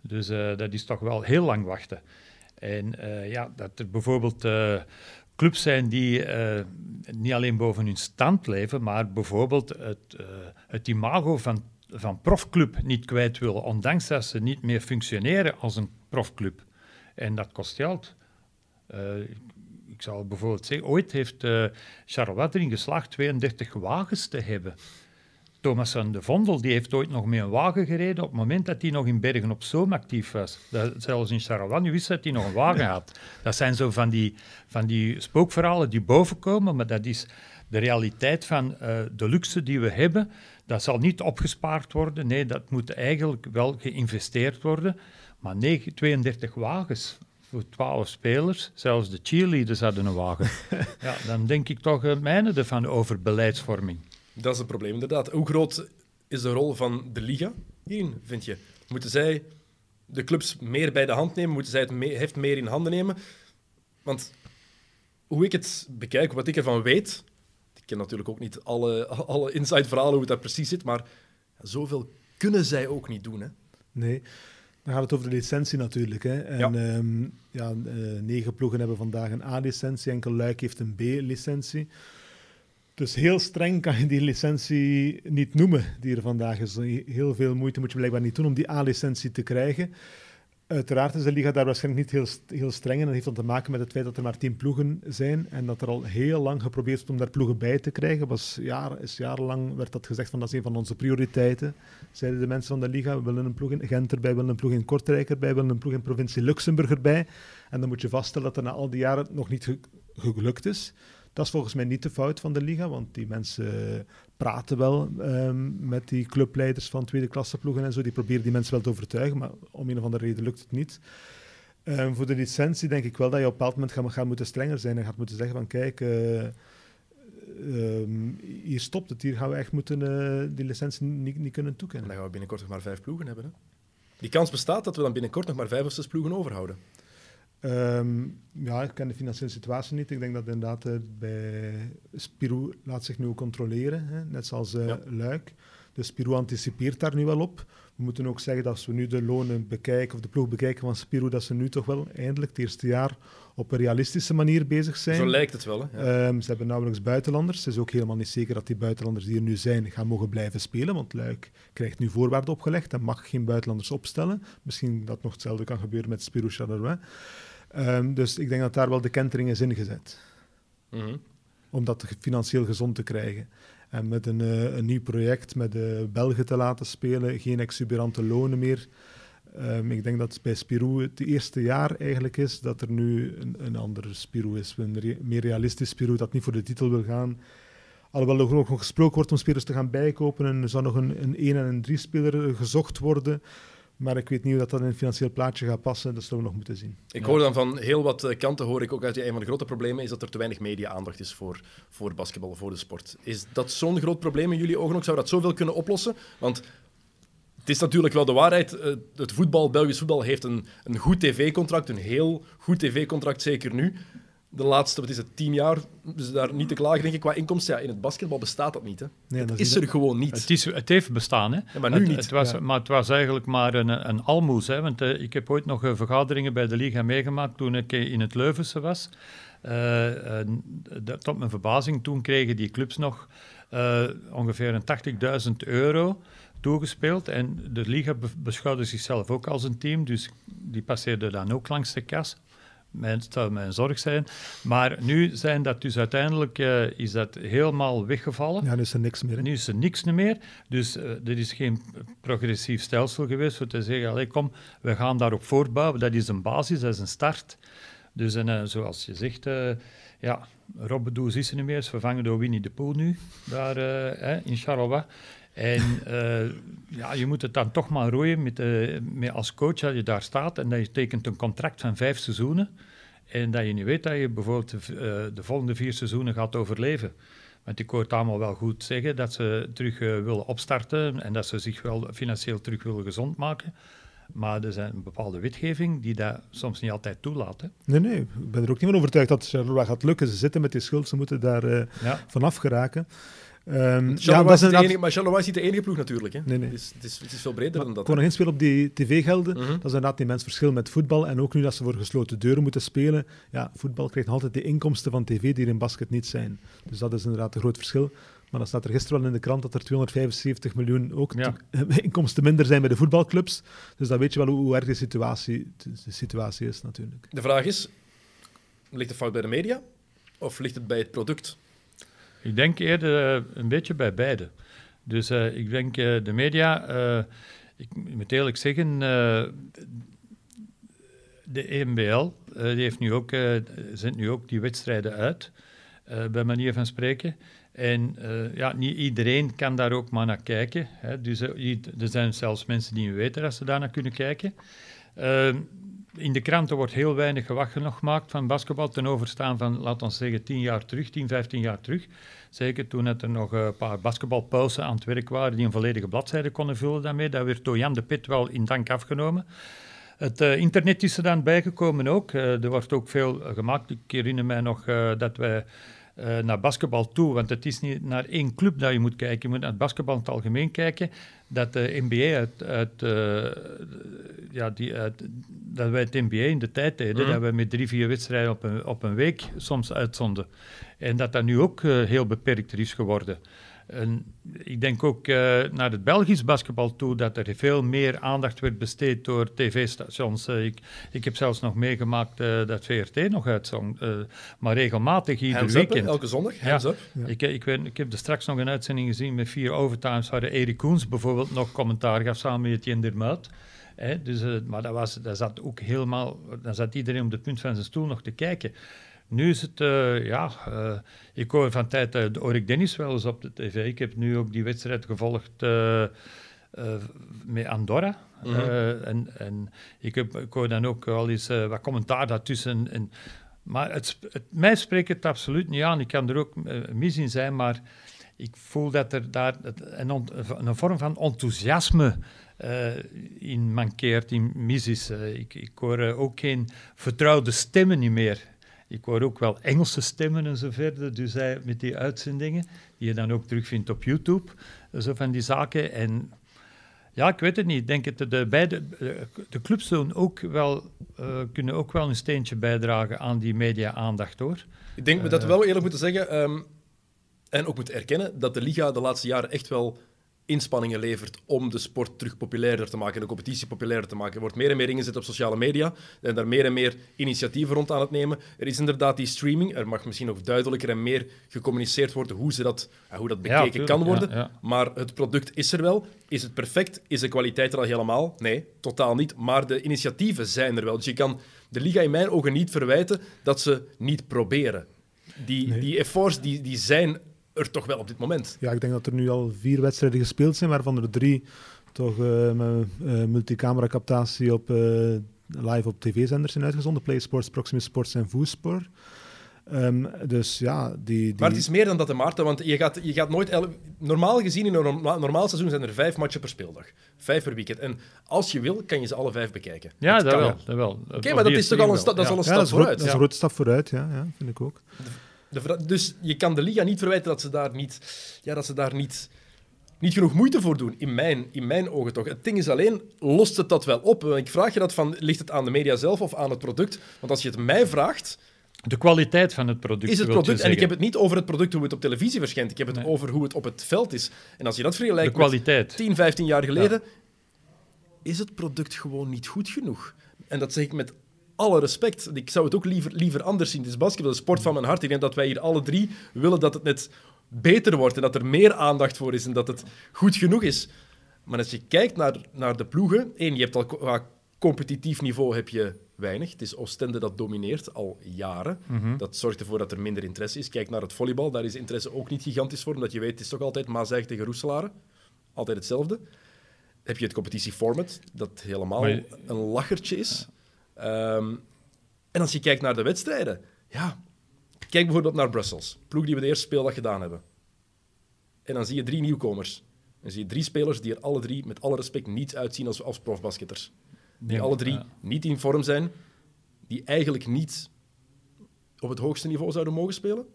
Dus dat is toch wel heel lang wachten. En ja, dat er bijvoorbeeld clubs zijn die niet alleen boven hun stand leven, maar bijvoorbeeld het, het imago van, van profclub niet kwijt willen, ondanks dat ze niet meer functioneren als een profclub. En dat kost geld. Uh, ik zal bijvoorbeeld zeggen, ooit heeft uh, Charleroi erin geslaagd 32 wagens te hebben. Thomas van de Vondel die heeft ooit nog met een wagen gereden op het moment dat hij nog in Bergen op Zoom actief was. Dat, zelfs in Charleroi nu wist dat hij nog een wagen had. Dat zijn zo van die, van die spookverhalen die bovenkomen, maar dat is de realiteit van uh, de luxe die we hebben. Dat zal niet opgespaard worden. Nee, dat moet eigenlijk wel geïnvesteerd worden. Maar 9, 32 wagens, voor twaalf spelers. Zelfs de cheerleaders hadden een wagen. ja, dan denk ik toch uh, mijne ervan over beleidsvorming. Dat is het probleem, inderdaad. Hoe groot is de rol van de Liga hierin, vind je? Moeten zij de clubs meer bij de hand nemen? Moeten zij het heft meer in handen nemen? Want hoe ik het bekijk, wat ik ervan weet, ken natuurlijk ook niet alle, alle inside verhalen hoe het daar precies zit, maar zoveel kunnen zij ook niet doen. Hè? Nee. Dan gaat het over de licentie natuurlijk. Hè. En Ja. ja. ja, eh, negen ploegen hebben vandaag een A-licentie, enkel Luik heeft een B-licentie. Dus heel streng kan je die licentie niet noemen die er vandaag is. Heel veel moeite moet je blijkbaar niet doen om die A-licentie te krijgen. Uiteraard is de liga daar waarschijnlijk niet heel, heel streng in. Dat heeft dan te maken met het feit dat er maar tien ploegen zijn en dat er al heel lang geprobeerd is om daar ploegen bij te krijgen. Was is jarenlang werd dat gezegd van dat is een van onze prioriteiten, zeiden de mensen van de liga. We willen een ploeg in Gent erbij, we willen een ploeg in Kortrijk erbij, we willen een ploeg in provincie Luxemburg erbij. En dan moet je vaststellen dat er na al die jaren nog niet ge- gelukt is. Dat is volgens mij niet de fout van de liga, want die mensen eh, praten wel ehm, met die clubleiders van tweede klasse ploegen en zo. Die proberen die mensen wel te overtuigen, maar om een of andere reden lukt het niet. Ehm, voor de licentie denk ik wel dat je op een bepaald moment gaat, moeten strenger zijn en gaat moeten zeggen van kijk, ehm, hier stopt het, hier gaan we echt moeten eh, die licentie niet, niet kunnen En toekennen. dan gaan we binnenkort nog maar vijf ploegen hebben. Hè? Die kans bestaat dat we dan binnenkort nog maar vijf of zes ploegen overhouden. Ehm, ja, ik ken de financiële situatie niet. Ik denk dat inderdaad eh, bij Spirou laat zich nu ook controleren, hè, net zoals eh, Ja. Luik. Dus Spirou anticipeert daar nu wel op. We moeten ook zeggen dat als we nu de lonen bekijken, of de ploeg bekijken van Spirou, dat ze nu toch wel eindelijk het eerste jaar op een realistische manier bezig zijn. Zo lijkt het wel. Hè? Ja. Ehm, ze hebben nauwelijks buitenlanders. Het is ook helemaal niet zeker dat die buitenlanders die er nu zijn gaan mogen blijven spelen, want Luik krijgt nu voorwaarden opgelegd en mag geen buitenlanders opstellen. Misschien dat nog hetzelfde kan gebeuren met Spirou Charleroi. Ehm, dus ik denk dat daar wel de kentering is ingezet, Mhm. om dat financieel gezond te krijgen. En met een, eh, een nieuw project, met de Belgen te laten spelen, geen exuberante lonen meer. Ehm, ik denk dat bij Spirou het eerste jaar eigenlijk is dat er nu een, een andere Spirou is. Een re- meer realistisch Spirou dat niet voor de titel wil gaan. Alhoewel er ook nog gesproken wordt om spelers te gaan bijkopen en er zou nog een, een 1 en een 3 speler eh, gezocht worden. Maar ik weet niet hoe dat, in het financieel plaatje gaat passen. Dat zullen we nog moeten zien. Ik hoor dan van heel wat eh, kanten, hoor ik ook uit een van de grote problemen, is dat er te weinig media-aandacht is voor, voor basketbal, voor de sport. Is dat zo'n groot probleem in jullie ogen ook? Zou dat zoveel kunnen oplossen? Want het is natuurlijk wel de waarheid. eh, Het voetbal, Belgisch voetbal, heeft een, een goed tv-contract, een heel goed tv-contract, zeker nu. De laatste, wat is het, tien jaar, is daar niet te klagen, denk ik, qua inkomsten. Ja, in het basketbal bestaat dat niet. Hè. Nee, dat Het is is er gewoon niet. Het, is, het heeft bestaan, hè? Ja, maar nu het, niet. Het was, Ja. Maar het was eigenlijk maar een, een almoes. Hè? Want eh, ik heb ooit nog eh, vergaderingen bij de Liga meegemaakt toen ik eh, in het Leuvense was. Eh, tot mijn verbazing, toen kregen die clubs nog eh, ongeveer een 80.000 euro toegespeeld. En de Liga be- beschouwde zichzelf ook als een team, dus die passeerde dan ook langs de kas. Mijn, het zou mijn zorg zijn. Maar nu zijn dat dus uiteindelijk eh, is dat helemaal weggevallen. Ja, nu is er niks meer. hè. Nu is er niks meer. Dus eh er is geen progressief stelsel geweest voor te zeggen, kom, we gaan daarop voortbouwen. Dat is een basis, dat is een start. Dus en, eh, zoals je zegt, eh ja, Robbedoes is er niet meer, is vervangen door Winnie de Pooh nu, daar eh, in Charleroi. En eh, ja, je moet het dan toch maar roeien met, eh, met als coach dat je daar staat en dat je tekent een contract van vijf seizoenen. En dat je niet weet dat je bijvoorbeeld de, eh, de volgende vier seizoenen gaat overleven. Want ik hoor het allemaal wel goed zeggen dat ze terug eh, willen opstarten en dat ze zich wel financieel terug willen gezond maken. Maar er is een bepaalde wetgeving die dat soms niet altijd toelaat. Hè. Nee, nee, ik ben er ook niet van overtuigd dat Charleroi gaat lukken. Ze zitten met die schuld, ze moeten daar Ja. vanaf geraken. Ehm, ja, dat is de enige, maar Charleroi is niet de enige ploeg natuurlijk. Hè. Nee, nee. Het, is, het, is, het is veel breder Maar dan ik dat. kon nog inspelen op die tv-gelden. Mhm. Dat is inderdaad een immens verschil met voetbal. En ook nu dat ze voor gesloten deuren moeten spelen. Ja, voetbal krijgt nog altijd de inkomsten van tv die er in basket niet zijn. Dus dat is inderdaad een groot verschil. Maar dan staat er gisteren wel in de krant dat er 275 miljoen ook Ja. inkomsten minder zijn bij de voetbalclubs. Dus dan weet je wel hoe, hoe erg de situatie, de situatie is natuurlijk. De vraag is, ligt de fout bij de media of ligt het bij het product? Ik denk eerder eh, een beetje bij beide. Dus eh, ik denk eh, de media, ik moet eerlijk zeggen, de EMBL die heeft nu ook, zendt nu ook die wedstrijden uit, bij manier van spreken. En ja, niet iedereen kan daar ook maar naar kijken. Hè. Dus er zijn zelfs mensen die niet weten dat ze daar naar kunnen kijken. In de kranten wordt heel weinig gewacht nog gemaakt van basketbal ten overstaan van, laten we zeggen, 10 jaar terug, 10, 15 jaar terug. Zeker toen het er nog eh, een paar basketbalpausen aan het werk waren die een volledige bladzijde konden vullen daarmee. Dat werd door Jan de Pit wel in dank afgenomen. Het eh, internet is er dan bijgekomen ook. Eh, er wordt ook veel gemaakt. Ik herinner mij nog dat wij eh, naar basketbal toe. Want het is niet naar één club dat je moet kijken. Je moet naar het basketbal in het algemeen kijken. Dat de NBA uit, uit, eh, ja, die, uit, dat wij het NBA in de tijd deden, Mhm. dat we met drie, vier wedstrijden op een, op een week soms uitzonden. En dat dat nu ook eh, heel beperkter is geworden. En ik denk ook eh, naar het Belgisch basketbal toe dat er veel meer aandacht werd besteed door tv-stations. Eh, ik, ik heb zelfs nog meegemaakt eh, dat VRT nog uitzong, maar regelmatig ieder Hands up, hè, weekend. elke zondag. Hands Ja. up. Ik, ik, weet, ik heb er straks nog een uitzending gezien met vier overtimes waar Erik Koens bijvoorbeeld nog commentaar gaf samen met Etienne Dermuit. Hè, dus, maar dat was, dat zat ook helemaal, dan zat iedereen op de punt van zijn stoel nog te kijken. Nu is het, eh, ja, eh, ik hoor van tijd uh, de Orik Dennis wel eens op de tv. Ik heb nu ook die wedstrijd gevolgd eh, eh, met Andorra. Mhm. Eh, en, en ik, heb, ik hoor dan ook wel eens eh, wat commentaar daartussen. En, maar het, het, mij spreekt het absoluut niet aan. Ik kan er ook eh, mis in zijn, maar ik voel dat er daar een, een vorm van enthousiasme eh, in mankeert, in mis is. Eh, ik, ik hoor eh, ook geen vertrouwde stemmen niet meer. Ik hoor ook wel Engelse stemmen en zo verder, dus hij, met die uitzendingen, die je dan ook terugvindt op YouTube, eh, zo van die zaken. En ja, ik weet het niet. Ik denk dat de, beide, eh, de clubs doen ook wel, eh, kunnen ook wel een steentje bijdragen aan die media-aandacht, hoor. Ik denk dat we wel eerlijk moeten zeggen, ehm, en ook moeten erkennen, dat de Liga de laatste jaren echt wel inspanningen levert om de sport terug populairder te maken en de competitie populairder te maken. Er wordt meer en meer ingezet op sociale media en daar meer en meer initiatieven rond aan het nemen. Er is inderdaad die streaming. Er mag misschien nog duidelijker en meer gecommuniceerd worden hoe, ze dat, ja, hoe dat Ja, bekeken tuurlijk, kan worden. ja. Maar het product is er wel. Is het perfect? Is de kwaliteit er al helemaal? Nee, totaal niet. Maar de initiatieven zijn er wel. Dus je kan de Liga in mijn ogen niet verwijten dat ze niet proberen. Die, die efforts die, die zijn er toch wel op dit moment. Ja, ik denk dat er nu al vier wedstrijden gespeeld zijn, waarvan er drie toch eh met eh, multicamera captatie op eh, live op tv-zenders zijn uitgezonden. Play Sports, Proximus Sports en Voesport. Ehm, dus ja, die... die... Maar het is meer dan dat, hè, Maarten, want je gaat, je gaat nooit... Normaal gezien, in een norma- normaal seizoen zijn er vijf matchen per speeldag. Vijf per weekend. En als je wil, kan je ze alle vijf bekijken. Ja, dat wel. Dat wel. Oké, maar dat is toch al een, sta- dat is al een ja, stap dat is, een groot- vooruit. dat is een grote stap vooruit, ja, ja, vind ik ook. De dus je kan de Liga niet verwijten dat ze daar niet, ja, dat ze daar niet, niet genoeg moeite voor doen. In mijn, in mijn ogen toch. Het ding is alleen, lost het dat wel op? Ik vraag je dat van, ligt het aan de media zelf of aan het product? Want als je het mij vraagt, De kwaliteit van het product. is het product... En ik heb het niet over het product hoe het op televisie verschijnt. Ik heb het Nee. over hoe het op het veld is. En als je dat De vergelijkt met kwaliteit. 10, 15 jaar geleden, is het product gewoon niet goed genoeg. En dat zeg ik met alle respect. Ik zou het ook liever, liever anders zien. Het is basketbal, de sport van mijn hart. Ik denk dat wij hier alle drie willen dat het net beter wordt en dat er meer aandacht voor is en dat het goed genoeg is. Maar als je kijkt naar, naar de ploegen, één, je hebt al qua competitief niveau heb je weinig. Het is Oostende dat domineert al jaren. Dat zorgt ervoor dat er minder interesse is. Kijk naar het volleybal, daar is interesse ook niet gigantisch voor, omdat je weet, het is toch altijd Maaseigen tegen Roeselare. Altijd hetzelfde. Heb je het competitieformat, dat helemaal je- een lachertje is. Ehm, en als je kijkt naar de wedstrijden, ja, kijk bijvoorbeeld naar Brussels, ploeg die we de eerste speeldag gedaan hebben. En dan zie je drie nieuwkomers. Dan zie je drie spelers die er alle drie, met alle respect, niet uitzien als, als profbasketters. Die alle drie ja. niet in vorm zijn, die eigenlijk niet op het hoogste niveau zouden mogen spelen.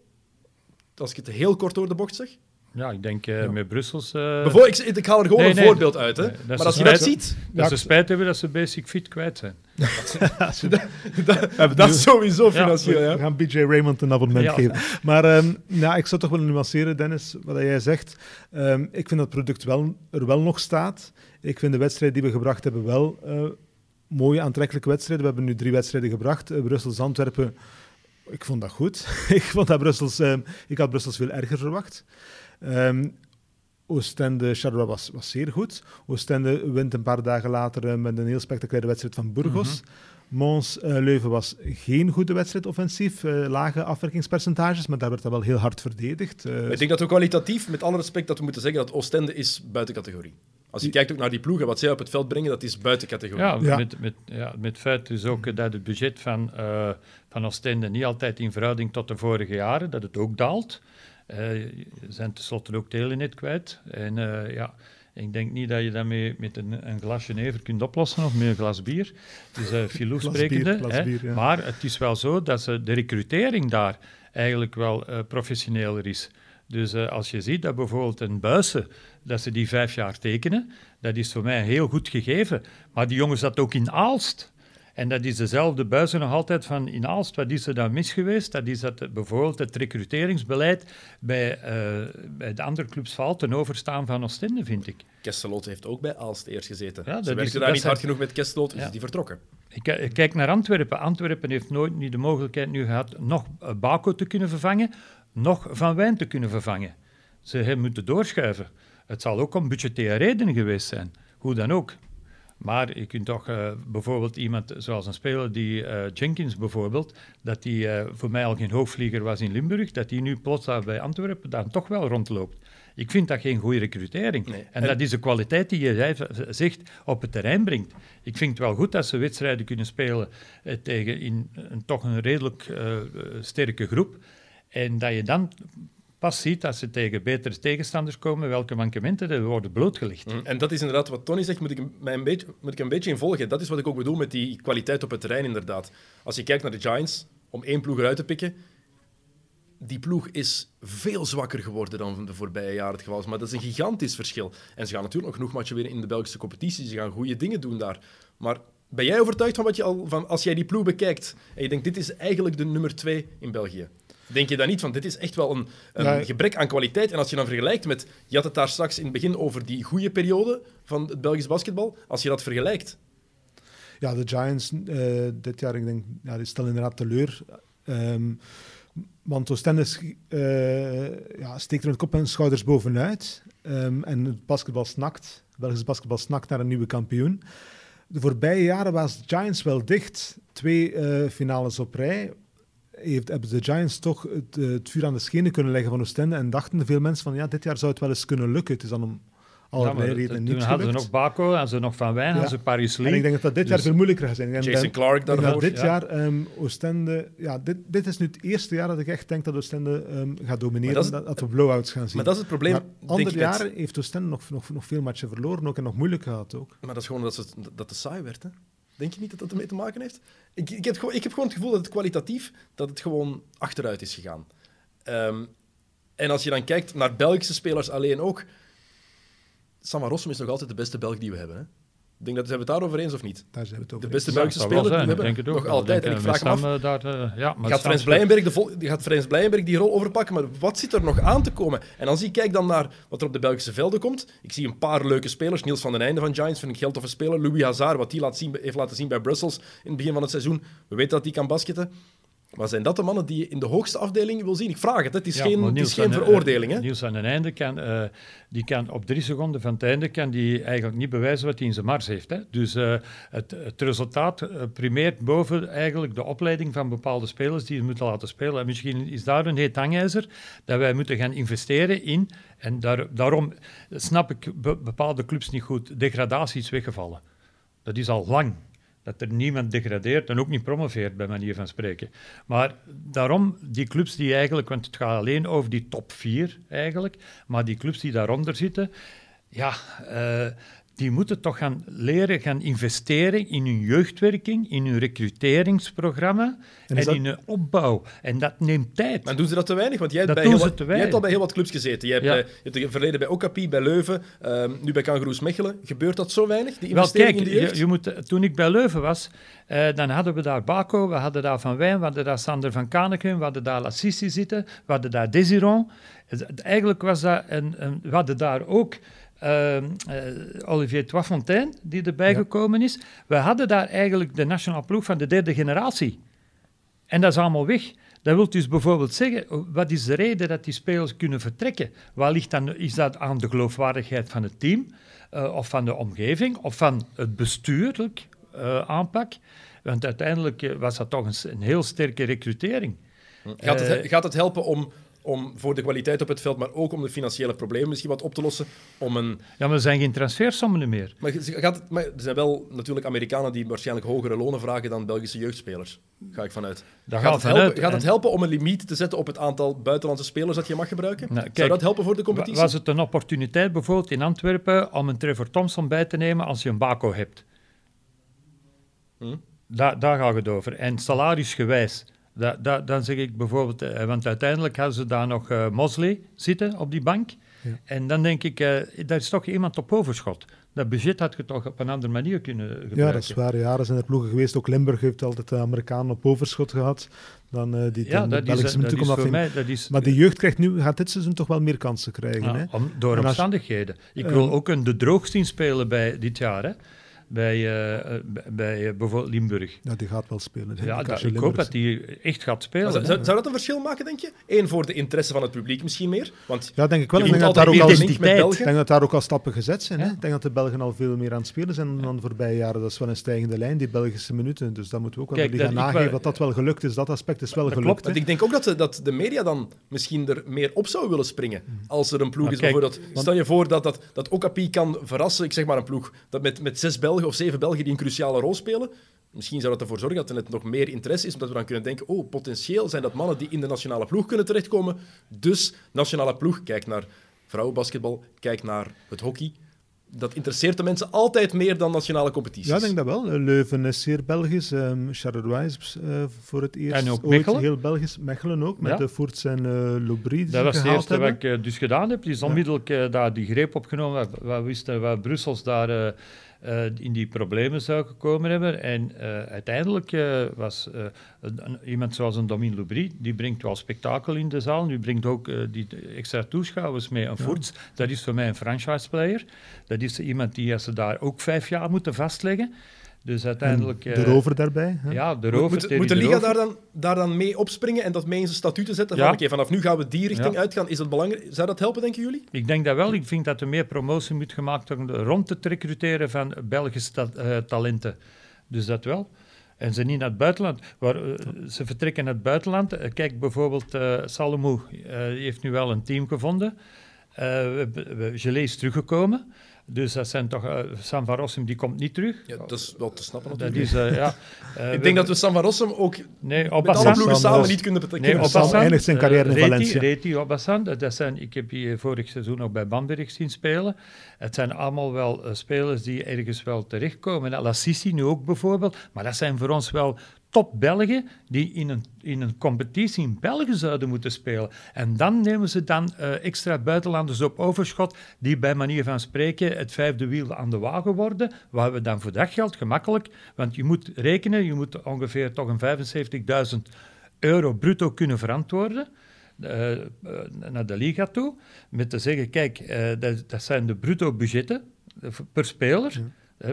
Als ik het heel kort door de bocht zeg. Ja, ik denk eh, met Brussels... eh, Bijvoor, ik, ik haal er gewoon nee, een nee. voorbeeld uit. Hè. Nee, dat is maar als je dat ziet, dat ze spijt hebben dat ze basic fit kwijt zijn. dat, dat is sowieso financieel. We Ja. gaan BJ Raymond een abonnement Ja. geven. Maar ehm, ja, ik zou toch willen nuanceren, Dennis, wat jij zegt. Ehm, ik vind dat het product wel, er wel nog staat. Ik vind de wedstrijden die we gebracht hebben wel eh, mooie, aantrekkelijke wedstrijden. We hebben nu drie wedstrijden gebracht. Uh, Brussels-Antwerpen, ik vond dat goed. ik, vond dat Brussels, ehm, ik had Brussels veel erger verwacht. Ehm, Oostende Charleroi was, was zeer goed. Oostende wint een paar dagen later eh, met een heel spectaculaire wedstrijd van Burgos. Mons eh, Leuven was geen goede wedstrijd offensief. eh, lage afwerkingspercentages, maar daar werd dat wel heel hard verdedigd. Eh, Ik denk dat we kwalitatief, met alle respect, dat we moeten zeggen dat Oostende is buiten categorie. Als je kijkt ook naar die ploegen, wat zij op het veld brengen, dat is buiten categorie. Ja, Ja. Met, met, ja, met feit dus ook dat het budget van, eh van Oostende niet altijd in verhouding tot de vorige jaren, dat het ook daalt. Zijn tenslotte ook Telenet kwijt. En eh, ja, ik denk niet dat je daarmee met een, een glasje never kunt oplossen of met een glas bier. Dus uh, Filou sprekende. bier, glas hè. bier, ja. Maar het is wel zo dat ze de recrutering daar eigenlijk wel uh, professioneler is. Dus uh, als je ziet dat bijvoorbeeld een Buissen, dat ze die vijf jaar tekenen, dat is voor mij heel goed gegeven. Maar die jongen zat ook in Aalst. En dat is dezelfde buizen nog altijd van in Aalst. Wat is er dan mis geweest? Dat is dat bijvoorbeeld het recruteringsbeleid bij, uh, bij de andere clubs valt ten overstaan van Oostende, vind ik. Kesseloot heeft ook bij Aalst eerst gezeten. Ja, Ze werkte daar niet hard genoeg met Kesseloot, dus is die vertrokken. Ik, ik, kijk naar Antwerpen. Antwerpen heeft nooit niet de mogelijkheid nu gehad nog Baco te kunnen vervangen, nog Van Wijn te kunnen vervangen. Ze hebben moeten doorschuiven. Het zal ook om budgettaire redenen geweest zijn. Hoe dan ook. Maar je kunt toch uh, bijvoorbeeld iemand zoals een speler die uh, Jenkins bijvoorbeeld, dat die uh, voor mij al geen hoogvlieger was in Limburg, dat die nu plots daar bij Antwerpen dan toch wel rondloopt. Ik vind dat geen goede recrutering. Nee. En, dat is de kwaliteit die je zegt op het terrein brengt. Ik vind het wel goed dat ze wedstrijden kunnen spelen tegen in een, toch een redelijk sterke groep. En dat je dan pas ziet als ze tegen betere tegenstanders komen, welke mankementen er worden blootgelegd. Mm, en dat is inderdaad wat Tony zegt, moet ik, een beetje, moet ik een beetje in volgen. Dat is wat ik ook bedoel met die kwaliteit op het terrein, inderdaad. Als je kijkt naar de Giants, om één ploeg eruit te pikken, die ploeg is veel zwakker geworden dan de voorbije jaren het geval is. Maar dat is een gigantisch verschil. En ze gaan natuurlijk nog genoeg matchen weer in de Belgische competitie. Ze gaan goede dingen doen daar. Maar ben jij overtuigd van wat je al... Van, als jij die ploeg bekijkt en je denkt, dit is eigenlijk de nummer twee in België denk je dan niet van dit is echt wel een, een gebrek aan kwaliteit. En als je dan vergelijkt met, je had het daar straks in het begin over die goede periode van het Belgisch basketbal, als je dat vergelijkt. Ja, de Giants uh, dit jaar, ik denk, ja, die stellen inderdaad teleur. Um, want Oostende uh, ja, steekt er een kop en schouders bovenuit. Um, en het basketbal snakt, Belgisch basketbal snakt naar een nieuwe kampioen. De voorbije jaren was Giants wel dicht. Twee uh, finales op rij heeft, hebben de Giants toch het, eh, het, vuur aan de schenen kunnen leggen van Oostende en dachten veel mensen van ja, dit jaar zou het wel eens kunnen lukken. Het is dan om allerlei ja, redenen niet Toen hadden ze nog Baco, hadden ze nog Van Wijn, ja. hadden ze Paris Lee. En ik denk dat dat dit jaar dus veel moeilijker gaat zijn. En Jason Clark daarvoor. dit jaar um, Oostende... Ja, dit, dit is nu het eerste jaar dat ik echt denk dat Oostende um, gaat domineren, dat, dat, dat, we blowouts gaan zien. Maar dat is het probleem, maar andere jaren heeft Oostende nog, nog, nog veel matchen verloren ook en nog moeilijk gehad ook. Maar dat is gewoon dat, ze, dat het saai werd, hè? Denk je niet dat dat ermee te maken heeft? Ik, ik, heb, ik heb gewoon het gevoel dat het kwalitatief dat het gewoon achteruit is gegaan. Um, en als je dan kijkt naar Belgische spelers alleen ook. Samarossum is nog altijd de beste Belg die we hebben. Hè? Ik denk dat zijn we het daarover eens of niet? Daar zijn we het over De beste Belgische speler die we hebben, denk nog altijd. En ik vraag me af, uh, daar, uh, ja, gaat, Frans Blijenberg de gaat Frans Blijenberg die rol overpakken, maar wat zit er nog aan te komen? En als ik kijk dan naar wat er op de Belgische velden komt, ik zie een paar leuke spelers. Niels van den Einde van Giants vind ik geld of een speler. Louis Hazard, wat hij laat zien, heeft laten zien bij Brussels in het begin van het seizoen. We weten dat hij kan basketten. Maar zijn dat de mannen die je in de hoogste afdeling wil zien? Ik vraag het, het is geen, het is geen veroordeling. Hè? Niels aan het einde kan, uh, die kan op drie seconden van het einde kan die eigenlijk niet bewijzen wat hij in zijn mars heeft. Hè? Dus uh, het, het, resultaat primeert boven eigenlijk de opleiding van bepaalde spelers die ze moeten laten spelen. En misschien is daar een heet hangijzer dat wij moeten gaan investeren in. En daar, daarom snap ik bepaalde clubs niet goed. Degradatie is weggevallen. Dat is al lang dat er niemand degradeert en ook niet promoveert, bij manier van spreken. Maar daarom, die clubs die eigenlijk, want het gaat alleen over die top vier eigenlijk, maar die clubs die daaronder zitten, ja, uh, die moeten toch gaan leren gaan investeren in hun jeugdwerking, in hun recruteringsprogramma en, in hun opbouw. En dat neemt tijd. Maar doen ze dat te weinig? Want jij hebt, bij heel wat, jij hebt al bij heel wat clubs gezeten. Je hebt, ja. je hebt verleden bij Okapi, bij Leuven, uh, nu bij Kangaroos Mechelen. Gebeurt dat zo weinig, die investering Wel, kijk, in de jeugd? Je, je moet, toen ik bij Leuven was, uh, dan hadden we daar Baco, we hadden daar Van Wijn, we hadden daar Sander van Kaneken, we hadden daar Lassissi zitten, we hadden daar Desiron. Eigenlijk was dat een, een we hadden daar ook... Uh, uh, Olivier Toifontaine, die erbij ja. gekomen is. We hadden daar eigenlijk de nationale ploeg van de derde generatie. En dat is allemaal weg. Dat wil dus bijvoorbeeld zeggen, wat is de reden dat die spelers kunnen vertrekken? Waar ligt dan, is dat aan de geloofwaardigheid van het team, uh, of van de omgeving, of van het bestuurlijk aanpak? Want uiteindelijk was dat toch een, een heel sterke recrutering. Gaat het, gaat het helpen om om voor de kwaliteit op het veld, maar ook om de financiële problemen misschien wat op te lossen. Om een... Ja, maar er zijn geen transfersommen meer. Maar, gaat het, maar er zijn wel natuurlijk Amerikanen die waarschijnlijk hogere lonen vragen dan Belgische jeugdspelers. Ga ik vanuit. Daar gaat, het, helpen, gaat het helpen om een limiet te zetten op het aantal buitenlandse spelers dat je mag gebruiken? Nou, kijk, Zou dat helpen voor de competitie? Was het een opportuniteit bijvoorbeeld in Antwerpen om een Trevor Thompson bij te nemen als je een Baco hebt? Hm? Daar, daar gaat het over. En salarisgewijs Da, da, dan zeg ik bijvoorbeeld, eh, want uiteindelijk hadden ze daar nog eh, Mosley zitten op die bank. Ja. En dan denk ik, eh daar is toch iemand op overschot. Dat budget had je toch op een andere manier kunnen gebruiken. Ja, dat is waar. Ja, er zijn er ploegen geweest. Ook Limburg heeft altijd de Amerikanen op overschot gehad. Dan die Ja, dat is, dat is voor mij... Dat is, Maar de jeugd krijgt nu, gaat dit seizoen toch wel meer kansen krijgen. Ja, hè? om- door En als- omstandigheden. Ik wil ook een de droog zien spelen bij dit jaar, hè. Bij, eh, eh, bij- bij eh, bijvoorbeeld Limburg. Ja, die gaat wel spelen. denk Ja, ik, dat, als je ik hoop dat die echt gaat spelen. Zou, dat een verschil maken, denk je? Eén voor de interesse van het publiek misschien meer. Want Ja, denk ik wel. Ik denk dat, daar ook al, ik met identiteit. België. denk dat daar ook al stappen gezet zijn. Hè? Ik denk dat de Belgen al veel meer aan het spelen zijn dan de voorbije jaren. Dat is wel een stijgende lijn, die Belgische minuten. Dus dat moeten we ook wel gaan nageven dat dat wel gelukt is. Dat aspect is wel Dat gelukt. klopt, ik denk ook dat de, dat de media dan misschien er meer op zou willen springen. Als er een ploeg Maar is, kijk, bijvoorbeeld. Stel je voor dat, dat, dat Okapi kan verrassen, ik zeg maar een ploeg, dat met, met zes Belgen of zeven Belgen die een cruciale rol spelen. Misschien zou dat ervoor zorgen dat er net nog meer interesse is, omdat we dan kunnen denken, oh, potentieel zijn dat mannen die in de nationale ploeg kunnen terechtkomen. Dus nationale ploeg, kijk naar vrouwenbasketbal, kijk naar het hockey. Dat interesseert de mensen altijd meer dan nationale competities. Ja, ik denk dat wel. Leuven is zeer Belgisch. Um, Charleroi is eh, voor het eerst En ook ooit Mechelen. heel Belgisch. Mechelen ook, met Ja. de Voorts en uh, Lobry Dat was het eerste wat ik eh, dus gedaan heb. Die is onmiddellijk eh, daar die greep opgenomen. We, we wisten wat Brussels daar eh, in die problemen zou gekomen hebben. En eh, uiteindelijk eh, was een- iemand zoals een Domin Lubry, die brengt wel spektakel in de zaal. Die brengt ook die extra toeschouwers mee. Een Voorts, dat is voor mij een franchise-player. Dat is iemand die als ze daar ook vijf jaar moeten vastleggen. Dus uiteindelijk... de eh, rover daarbij. Hè? Ja, de Moet, rover. moet, de liga daar dan, daar dan mee opspringen en dat mee in zijn statuten zetten? Ja. Vanaf nu gaan we die richting Ja. uitgaan. Is dat belangrijk? Zou dat helpen, denken jullie? Ik denk dat wel. Ik vind dat er meer promotie moet gemaakt worden rond het recruteren van Belgische ta- eh, talenten. Dus dat wel. En ze niet naar het buitenland. Waar, eh, ze vertrekken naar het buitenland. Kijk bijvoorbeeld, eh Salomou eh, heeft nu wel een team gevonden. Eh we- we- Gelé is teruggekomen. Dus dat zijn toch... eh, Sam van Rossum die komt niet terug. Ja, dat is wel te snappen dat natuurlijk. is, eh, ja. Eh, ik denk dat we Sam van Rossum ook Nee, met op alle ploegen Sam samen niet kunnen Nee, betekenen. Sam Obassan, eindigt zijn carrière in Reti- Valencia. Reti, Obassan, dat- dat zijn, ik heb die vorig seizoen ook bij Bamberg zien spelen. Het zijn allemaal wel spelers die ergens wel terechtkomen. La Sissi nu ook bijvoorbeeld. Maar dat zijn voor ons wel top Belgen die in een, in een competitie in België zouden moeten spelen. En dan nemen ze dan eh, extra buitenlanders op overschot die bij manier van spreken het vijfde wiel aan de wagen worden, waar we dan voor dat geld gemakkelijk, want je moet rekenen, je moet ongeveer toch een 75.000 euro bruto kunnen verantwoorden eh, eh, naar de liga toe, met te zeggen, kijk, dat, dat zijn de bruto budgetten per speler,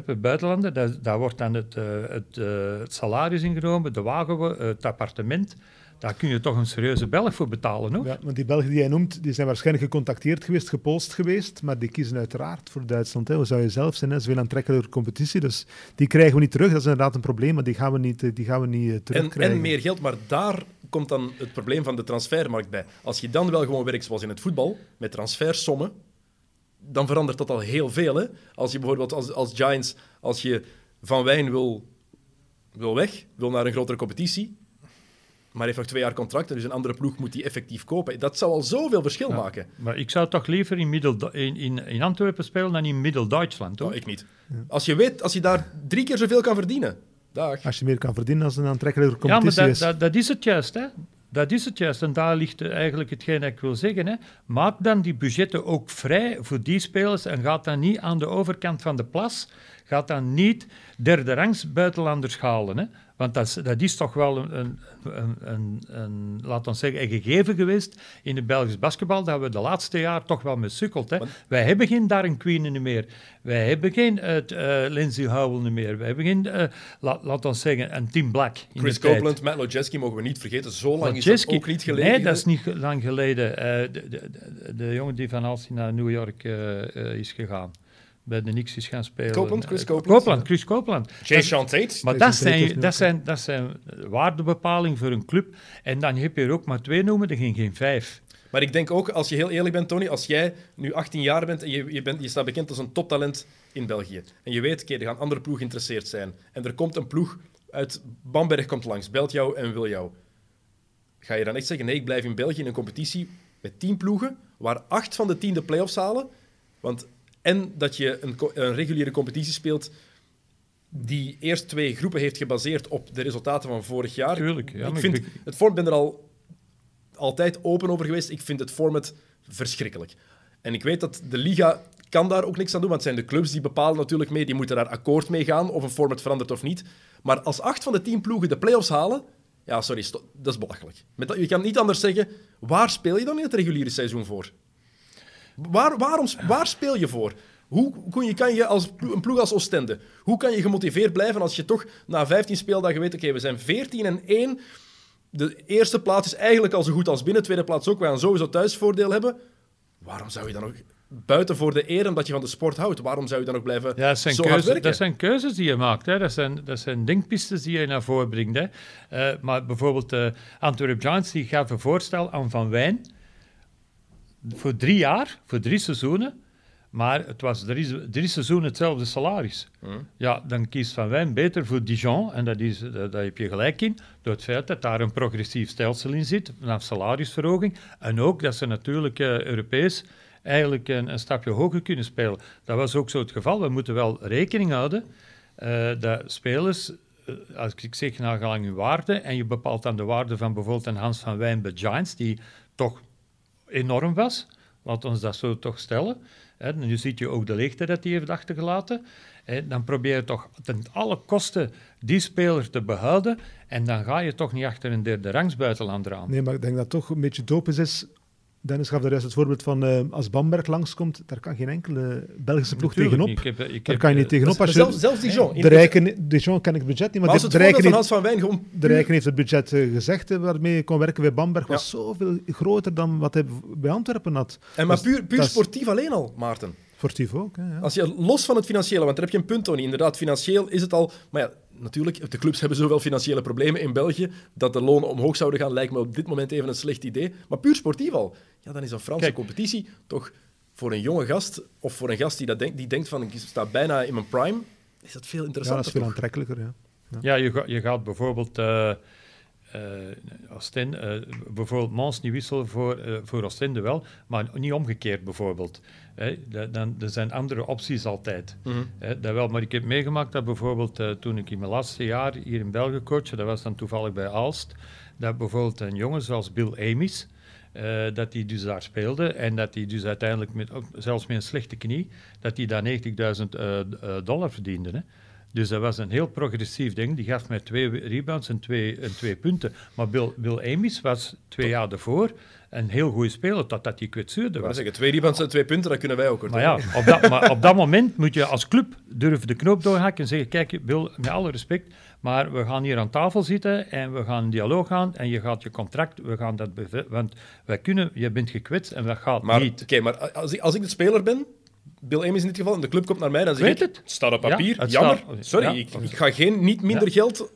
per buitenlander, daar, daar wordt dan het, eh, het, eh, het salaris ingenomen, de wagen, eh, het appartement, daar kun je toch een serieuze Belg voor betalen, hoor. Ja, want die Belgen die jij noemt, die zijn waarschijnlijk gecontacteerd geweest, gepolst geweest, maar die kiezen uiteraard voor Duitsland. Hè. Hoe zou je zelf zijn? Hè? Ze willen aantrekkelijke competitie, dus die krijgen we niet terug. Dat is inderdaad een probleem, maar die gaan we niet, die gaan we niet eh, En, terugkrijgen. en meer geld, maar daar komt dan het probleem van de transfermarkt bij. Als je dan wel gewoon werkt zoals in het voetbal, met transfersommen, dan verandert dat al heel veel. Hè? Als je bijvoorbeeld als, als Giants, als je Van Wijn wil, wil weg, wil naar een grotere competitie, maar heeft nog twee jaar contract en dus een andere ploeg moet die effectief kopen. Dat zou al zoveel verschil maken. Maar ik zou toch liever in, Middel, in, in, in Antwerpen spelen dan in Middel-Duitsland, hoor. Nou, ik niet. Als je weet, als je daar drie keer zoveel kan verdienen, dag. Als je meer kan verdienen als een aantrekkelijke Ja, maar competitie dat, is. dat, dat is het juist, hè. Dat is het juist. En daar ligt eigenlijk hetgeen ik wil zeggen. Hè. Maak dan die budgetten ook vrij voor die spelers en gaat dan niet aan de overkant van de plas, gaat dan niet derde rangs buitenlanders halen. Hè. Want dat is, dat is toch wel een, een, een, een, een, laat ons zeggen, een gegeven geweest in het Belgisch basketbal, dat we de laatste jaar toch wel mee sukkeld. Hè. Wij hebben geen Darren Queen meer. Wij hebben geen uh, Lindsay Howell meer. Wij hebben geen, uh, la, laat ons zeggen, een Tim Black. In Chris de. Copeland, Matt Lojeski mogen we niet vergeten. Zo lang is dat ook niet geleden. Nee, dat is niet lang geleden. De, de, de, de jongen die van Alcina naar New York is gegaan. Bij de Knicks is gaan spelen. Copeland, Chris Eh, Copeland. Copeland, Chris Copeland. Jay Dat- Sean Tate. maar dat zijn, dat, zijn, dat zijn waardebepaling voor een club. En dan heb je er ook maar twee noemen, er geen, geen vijf. Maar ik denk ook, als je heel eerlijk bent, Tony, als jij nu 18 jaar bent en je, je, bent, je staat bekend als een toptalent in België. En je weet, oké, er gaan andere ploegen geïnteresseerd zijn. En er komt een ploeg uit Bamberg komt langs, belt jou en wil jou. Ga je dan echt zeggen, nee, ik blijf in België in een competitie met 10 ploegen, waar acht van de 10 de play-offs halen? Want en dat je een, een reguliere competitie speelt die eerste twee groepen heeft gebaseerd op de resultaten van vorig jaar. Tuurlijk, ja, ik vind ik- het format, ben er al altijd open over geweest. Ik vind het format verschrikkelijk. En ik weet dat de Liga kan daar ook niks aan doen, want het zijn de clubs die bepalen natuurlijk mee, die moeten daar akkoord mee gaan of een format verandert of niet. Maar als acht van de tien ploegen de play-offs halen, ja, sorry, dat is belachelijk. Met dat, je kan niet anders zeggen, waar speel je dan in het reguliere seizoen voor? Waar, waarom, waar speel je voor? Hoe kun je, kan je als een ploeg als Oostende, hoe kan je gemotiveerd blijven als je toch na 15 speeldagen weet, oké, we zijn 14 en 1, de eerste plaats is eigenlijk al zo goed als binnen, tweede plaats ook, we gaan sowieso thuisvoordeel hebben. Waarom zou je dan nog, buiten voor de eer omdat je van de sport houdt, waarom zou je dan nog blijven Ja, dat zijn, zo hard keuzes, werken? dat zijn keuzes die je maakt. Hè. Dat, zijn, dat zijn denkpistes die je naar voren brengt. Hè. Eh, maar bijvoorbeeld uh, Antwerp Giants die gaf een voorstel aan Van Wijn voor drie jaar, voor drie seizoenen. Maar het was drie, drie seizoenen hetzelfde salaris. Ja, dan kiest Van Wijn beter voor Dijon. En dat is, dat, daar heb je gelijk in. Door het feit dat daar een progressief stelsel in zit. Vanaf salarisverhoging. En ook dat ze natuurlijk uh, Europees eigenlijk een, een, stapje hoger kunnen spelen. Dat was ook zo het geval. We moeten wel rekening houden uh, dat spelers, uh, als ik zeg naar gelang hun waarde, en je bepaalt dan de waarde van bijvoorbeeld een Hans van Wijn bij Giants, die toch enorm was, laat ons dat zo toch stellen. Hè, nu ziet je ook de leegte dat hij heeft achtergelaten. Dan probeer je toch ten alle kosten die speler te behouden en dan ga je toch niet achter een derde rangs buitenlander aan. Nee, maar ik denk dat het toch een beetje dopisch is Dennis gaf daar juist het voorbeeld van uh, als Bamberg langskomt, daar kan geen enkele Belgische ploeg Natuurlijk tegenop. niet. Ik heb, ik daar kan je niet tegenop. Als je, zelfs, zelfs Dijon. de Rijken, Dijon ken ik het budget niet, maar, maar als de, het de, Rijken van heeft, Hans van Wijn gewoon... de Rijken heeft het budget uh, gezegd uh, waarmee je kon werken bij Bamberg, Ja. was zoveel groter dan wat hij bij Antwerpen had. En maar puur, puur sportief alleen al, Maarten. Sportief ook. Hè, ja. Als je los van het financiële, want daar heb je een punt, Tony. Inderdaad, financieel is het al... Maar ja, natuurlijk, de clubs hebben zoveel financiële problemen in België dat de lonen omhoog zouden gaan, lijkt me op dit moment even een slecht idee. Maar puur sportief al. Ja, dan is een Franse Kijk. competitie toch voor een jonge gast, of voor een gast die, dat denkt, die denkt van, ik sta bijna in mijn prime, is dat veel ja, dat interessanter. is veel aantrekkelijker. Ja. Ja, je, ga- je gaat bijvoorbeeld eh Oostende, eh, bijvoorbeeld Mons niet wisselen voor, eh voor Oostende wel, maar niet omgekeerd bijvoorbeeld. Hè, dan, er zijn andere opties altijd. Hè, dat wel, maar ik heb meegemaakt dat bijvoorbeeld toen ik in mijn laatste jaar hier in België coachte, dat was dan toevallig bij Aalst, dat bijvoorbeeld een jongen zoals Bill Amis, dat hij dus daar speelde en dat hij dus uiteindelijk, met, zelfs met een slechte knie, dat hij daar 90.000 eh, eh, dollar verdiende. Hè. Dus dat was een heel progressief ding. Die gaf mij twee rebounds en twee, en twee punten. Maar Bill, Bill Amis was twee jaar daarvoor een heel goede speler, totdat hij kwetsuurde was. zeggen, twee rebounds en twee punten, dat kunnen wij ook. hoor. Maar ja, op dat, maar op dat moment moet je als club durven de knoop doorhakken en zeggen, kijk, Bill, met alle respect, maar we gaan hier aan tafel zitten en we gaan in dialoog gaan en je gaat je contract, we gaan dat want wij kunnen, je bent gekwetst en dat gaat Maar, niet. oké, maar als ik, als ik de speler ben, Bill Ames in dit geval, en de club komt naar mij, dan zeg Weet ik, het. staat op papier, jammer, staat- sorry, ja. ik, ik ga geen, niet minder Ja. geld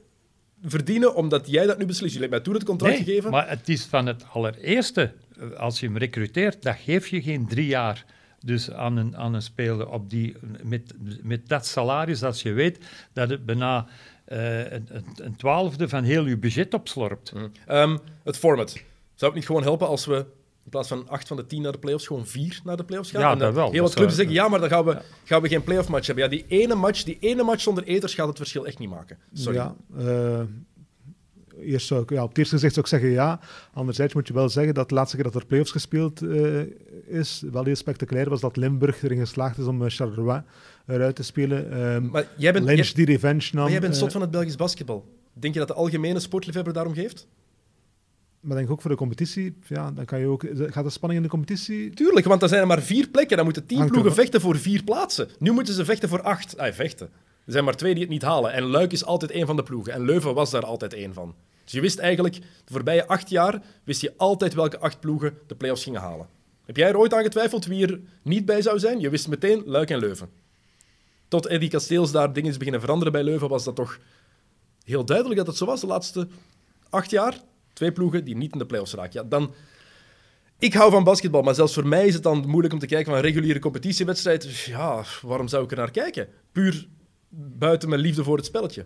verdienen omdat jij dat nu beslist. Je hebt mij toen het contract Nee, gegeven. maar het is van het allereerste, als je hem recruteert, dat geef je geen drie jaar dus aan een, aan een speler op die, met, met dat salaris, als je weet dat het bijna eh, een, een, twaalfde van heel je budget opslorpt. Ehm, het format. Zou het niet gewoon helpen als we in plaats van acht van de tien naar de playoffs, gewoon vier naar de playoffs gaan? Ja, en dat wel. Heel wat clubs zeggen, ja, maar dan gaan we, gaan we geen playoff match hebben. Ja, die ene match, die ene match zonder eters gaat het verschil echt niet maken. Sorry. Ja, eh, eerst zou ik, ja, op het eerste gezicht zou ik zeggen ja. Anderzijds moet je wel zeggen dat de laatste keer dat er playoffs gespeeld eh, is, wel heel spectaculair was dat Limburg erin geslaagd is om eh, Charleroi eruit te spelen. Ehm, Maar jij bent, Lynch jij- die revenge nam. maar jij bent zot van het Belgisch basketbal. Denk je dat de algemene sportliefhebber daarom geeft? Maar denk ook voor de competitie, ja, dan kan je ook, gaat de spanning in de competitie... Tuurlijk, want er zijn er maar vier plekken. Dan moeten tien Hangt ploegen vechten voor vier plaatsen. Nu moeten ze vechten voor acht. Ah, vechten. Er zijn maar twee die het niet halen. En Luik is altijd één van de ploegen. En Leuven was daar altijd één van. Dus je wist eigenlijk, de voorbije acht jaar, wist je altijd welke acht ploegen de play-offs gingen halen. Heb jij er ooit aan getwijfeld wie er niet bij zou zijn? Je wist meteen Luik en Leuven. Tot Eddie Kasteels daar dingen is beginnen veranderen bij Leuven, was dat toch heel duidelijk dat het zo was de laatste acht jaar. Twee ploegen die niet in de play-offs raken. Ja, dan... Ik hou van basketbal, maar zelfs voor mij is het dan moeilijk om te kijken van een reguliere competitiewedstrijd. Dus Ja, waarom zou ik er naar kijken? Puur buiten mijn liefde voor het spelletje.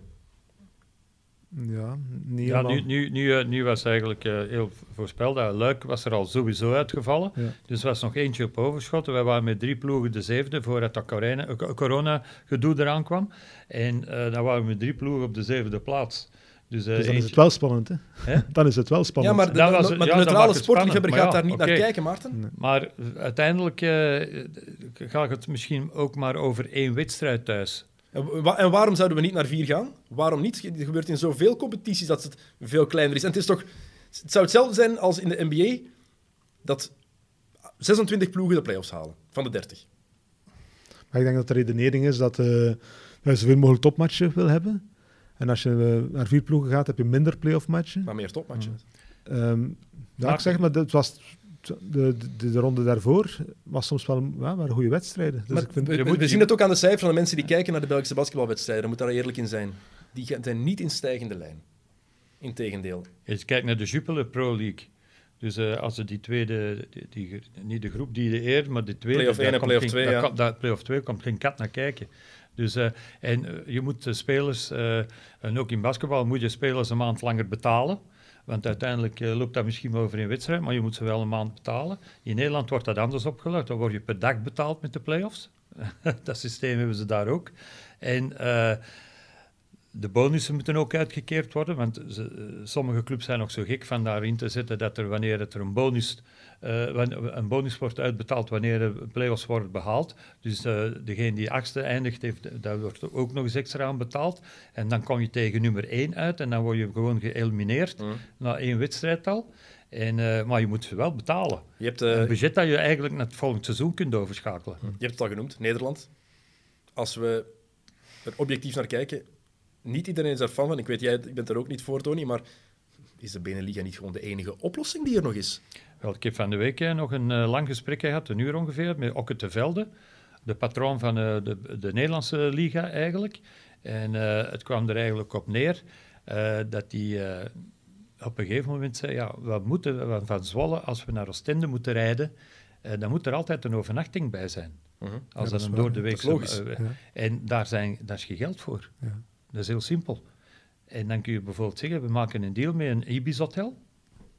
Ja, niet Ja, nu, nu, nu, eh, nu was eigenlijk eh, heel voorspelbaar. Luik was er al sowieso uitgevallen. Ja. Dus er was nog eentje op overschot. Wij waren met drie ploegen de zevende voordat dat corona- eh, corona-gedoe eraan kwam. En eh, dan waren we met drie ploegen op de zevende plaats. Dus, eh, Dus dan is het wel spannend, hè? Hè? Dan is het wel Ja, spannend. maar de, Dat was- maar de ja, neutrale sportliefhebber gaat daar ja, niet naar kijken, Maarten. Maar uiteindelijk eh, gaat het misschien ook maar over één wedstrijd thuis. En, wa- en waarom zouden we niet naar vier gaan? Waarom niet? Het gebeurt in zoveel competities dat het veel kleiner is. En het is toch... Het zou hetzelfde zijn als in de NBA dat 26 ploegen de play-offs halen van de 30. Maar ik denk dat de redenering is dat, eh, dat je zoveel mogelijk topmatchen wil hebben. En als je eh, naar vier ploegen gaat, heb je minder play-off matchen. Maar meer topmatchen. Ehm, ja, ik zeg maar, het was, de, de, de ronde daarvoor was soms wel ja, waren goede wedstrijden. Dus Maar ik vind, we, je we- moet- we je zien het ook aan de cijfers van de mensen die kijken naar de Belgische basketbalwedstrijden. Daar moet daar eerlijk in zijn. Die zijn niet in stijgende lijn. Integendeel. Als je kijkt naar de Jupiler Pro League. Dus eh, als ze die tweede, die, die- niet de groep die de eer, maar de tweede. Play-off en play-off ja. komt- daar- Play-off 2 komt geen kat naar kijken. Dus, eh, en eh, je moet de spelers, eh, en ook in basketbal, moet je spelers een maand langer betalen. Want uiteindelijk loopt dat misschien over een wedstrijd, maar je moet ze wel een maand betalen. In Nederland wordt dat anders opgelegd. Dan word je per dag betaald met de play-offs. dat systeem hebben ze daar ook. En de bonussen moeten ook uitgekeerd worden, want sommige clubs zijn nog zo gek van daarin te zetten dat er wanneer het er een bonus, een bonus wordt uitbetaald wanneer de play-offs worden behaald. Dus eh, degene die achtste eindigt, heeft, daar wordt ook nog eens extra aan betaald. En dan kom je tegen nummer één uit en dan word je gewoon geëlimineerd Mm. na één wedstrijd al. En, eh, maar je moet ze wel betalen. Je hebt, een eh, budget dat je eigenlijk naar het volgend seizoen kunt overschakelen. je hebt het al genoemd, Nederland. Als we er objectief naar kijken, niet iedereen is er fan van. Ik weet, jij ik bent er ook niet voor, Tony, maar is de Beneliga niet gewoon de enige oplossing die er nog is? Wel, ik heb van de week eh, nog een eh, lang gesprek gehad, een uur ongeveer, met Okke de Velde, de patroon van eh, de, de Nederlandse liga eigenlijk. En eh, het kwam er eigenlijk op neer eh, dat hij eh, op een gegeven moment zei, ja, we moeten van- van Zwolle, als we naar Oostende moeten rijden, eh, dan moet er altijd een overnachting bij zijn. Mhm. Als dat een door de week logisch. Ja. En daar, zijn, daar is geen geld voor. Ja. Dat is heel simpel. En dan kun je bijvoorbeeld zeggen, we maken een deal met een Ibis hotel.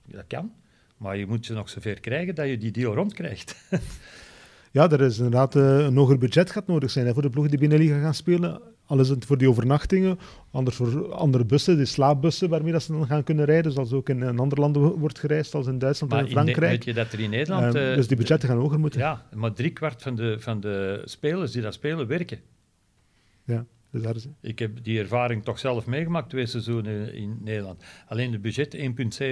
Dat kan. Maar je moet ze nog zover krijgen dat je die deal rondkrijgt. ja, er is inderdaad eh, een hoger budget gaat nodig zijn hè, voor de ploegen die binnenliga gaan spelen. Al is het voor die overnachtingen, anders voor andere bussen, die slaapbussen waarmee dat ze dan gaan kunnen rijden, zoals ook in, in andere landen wo- wordt gereisd, als in Duitsland maar en in Frankrijk. weet je dat er in Nederland... Ehm, eh, dus die budgetten gaan hoger moeten. Ja, maar driekwart van de, van de spelers die daar spelen, werken. Ja, dus daar is, Ik heb die ervaring toch zelf meegemaakt, twee seizoenen in Nederland. Alleen het budget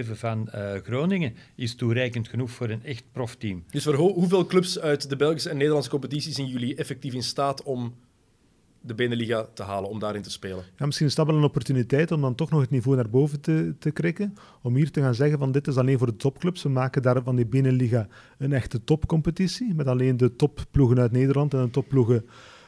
1,7 van eh, Groningen is toereikend genoeg voor een echt profteam. Dus voor ho- hoeveel clubs uit de Belgische en Nederlandse competitie zijn jullie effectief in staat om de Beneliga te halen, om daarin te spelen? Ja, misschien is dat wel een opportuniteit om dan toch nog het niveau naar boven te, te krikken. Om hier te gaan zeggen van dit is alleen voor de topclubs. We maken daar van die binnenliga een echte topcompetitie. Met alleen de topploegen uit Nederland en de topploegen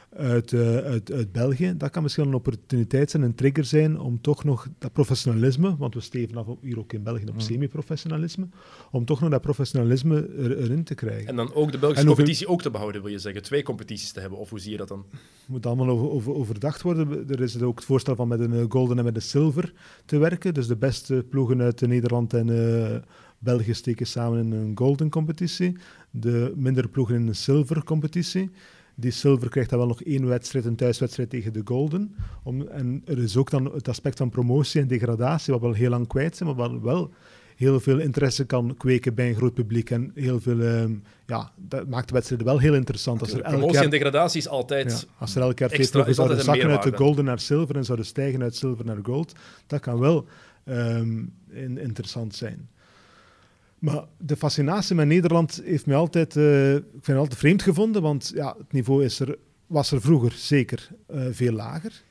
uit, eh, uit, uit België. Dat kan misschien een opportuniteit zijn, een trigger zijn om toch nog dat professionalisme, want we steven af hier ook in België op semi-professionalisme, om toch nog dat professionalisme er, erin te krijgen. En dan ook de Belgische En competitie ook te behouden, wil je zeggen? Twee competities te hebben, of hoe zie je dat dan? moet allemaal over, over, overdacht worden. Er is ook het voorstel van met een eh, golden en met een silver te werken. Dus de beste ploegen uit Nederland en eh, België steken samen in een golden competitie. De mindere ploegen in een silver competitie. Die silver krijgt dan wel nog één wedstrijd, een thuiswedstrijd tegen de golden. Om, en er is ook dan het aspect van promotie en degradatie, wat wel heel lang kwijt zijn, maar wat wel heel veel interesse kan kweken bij een groot publiek. En heel veel, ehm, ja, dat maakt de wedstrijden wel heel interessant. Als er elk Promotie jaar en degradatie is altijd... ja, als er elk jaar twee ploegen zouden zakken uit de golden naar zilver en zouden stijgen uit zilver naar gold, dat kan wel ehm, in- interessant zijn. Maar de fascinatie met Nederland heeft mij altijd, eh, ik vind het altijd vreemd gevonden, want ja, het niveau is er, was er vroeger zeker eh, veel lager.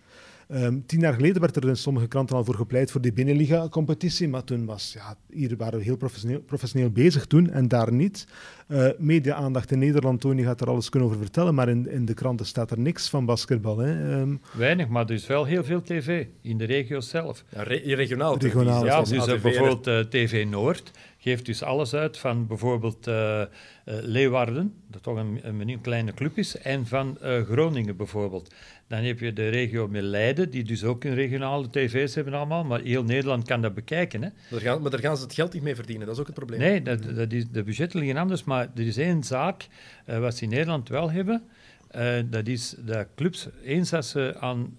Ehm, tien jaar geleden werd er in sommige kranten al voor gepleit voor die binnenliga-competitie, maar toen was, ja, hier waren we heel professioneel, professioneel bezig toen en daar niet. Eh, Media-aandacht in Nederland, Tony gaat er alles kunnen over vertellen, maar in, in de kranten staat er niks van basketbal. Hè. Ehm, Weinig, maar er is wel heel veel tv in de regio zelf. Ja, re- regionaal. Regionaal, Ja, dus bijvoorbeeld TV Noord geeft dus alles uit van bijvoorbeeld uh, uh, Leeuwarden, dat toch een, een, een, kleine club is, en van uh, Groningen bijvoorbeeld. Dan heb je de regio met Leiden, die dus ook een regionale tv's hebben allemaal, maar heel Nederland kan dat bekijken. Hè. Daar gaan, maar daar gaan ze het geld niet mee verdienen, dat is ook het probleem. Nee, dat, dat is, de budgetten liggen anders, maar er is één zaak wat ze in Nederland wel hebben, dat is dat clubs, eens dat ze aan